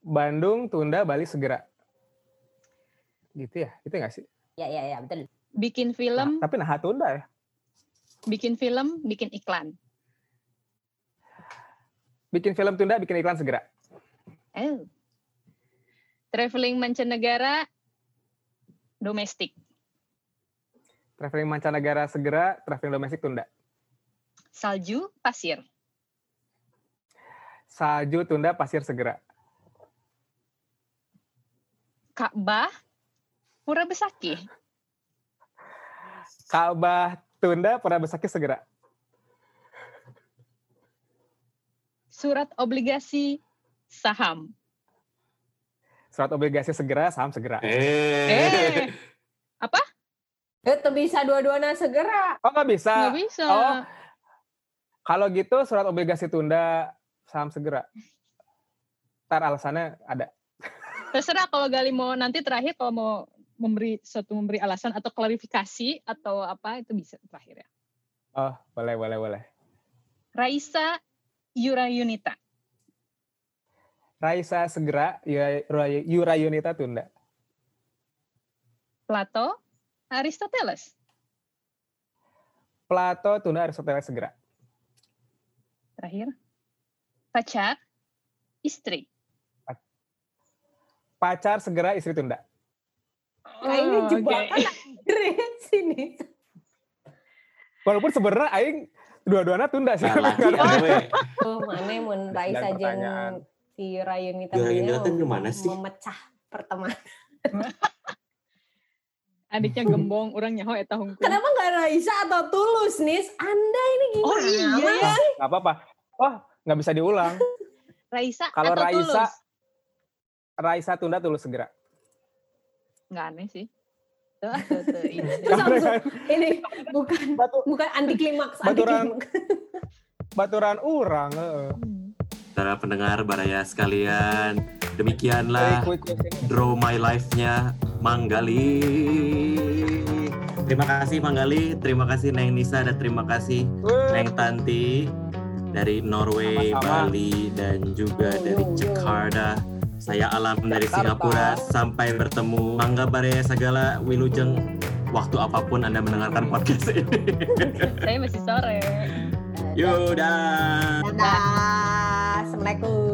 Bandung tunda Bali segera. Gitu ya? Gitu nggak sih? Ya ya ya betul. Bikin Nah, film, tapi nah tunda ya. bikin film, bikin iklan. Bikin film tunda, bikin iklan segera. Oh. Traveling mancanegara, domestik. Traveling mancanegara segera, traveling domestik tunda. Salju, pasir. Salju tunda, pasir segera. Ka'bah, pura besaki. Ka'bah tunda, pernah besaki segera. Surat obligasi, saham. Surat obligasi segera, saham segera. Eh, Itu bisa dua-duanya segera. Oh nggak bisa. nggak bisa. Oh. Kalau gitu surat obligasi tunda, saham segera. Ntar alasannya ada. Terserah kalau Gali mau nanti terakhir kalau mau memberi suatu memberi alasan atau klarifikasi atau apa itu bisa terakhir ya. Oh, boleh, boleh, boleh. Raisa Yura Yunita. Raisa segera, Yura, Yura Yunita tunda. Plato Aristoteles. Plato tunda, Aristoteles segera. Terakhir. Pacar istri. Pacar segera, istri tunda. Nah ini Oh, jebakan akhirnya sini. Walaupun sebenarnya Aing dua-duanya tunda sih. Oh mana mun Rais Sembilan aja pertanyaan. Si Rayunita Rayunita Beliau teh di mana sih? memecah pertemanan. adiknya gembong orang nyaho eta hungkul Kenapa nggak Raisa atau Tulus, Nis? Anda ini gimana? Oh, iya ya. Nggak apa-apa. Wah, nggak bisa diulang. Raisa Kalau atau Raisa, Tulus Raisa tunda tulus segera. nggak aneh sih Tuh, tuh, tuh, ini. Terus langsung, ini bukan Batu, bukan anti klimaks, anti Baturan. klimaks. baturan urang. heeh. Hmm. Para pendengar baraya sekalian, demikianlah Quick, quick, quick. Draw My Life-nya Manggali. Terima kasih Manggali, terima kasih Neng Nisa dan terima kasih. Neng Tanti dari Norway, Sama-sama. Bali dan juga Yo, dari yo. Jakarta. Saya Alam dari. Singapura. Sampai bertemu. Mangga Baraya Sagala Wilujeng. Waktu apa pun Anda mendengarkan podcast ini. saya masih sore Yaudah. Dadah. Assalamualaikum.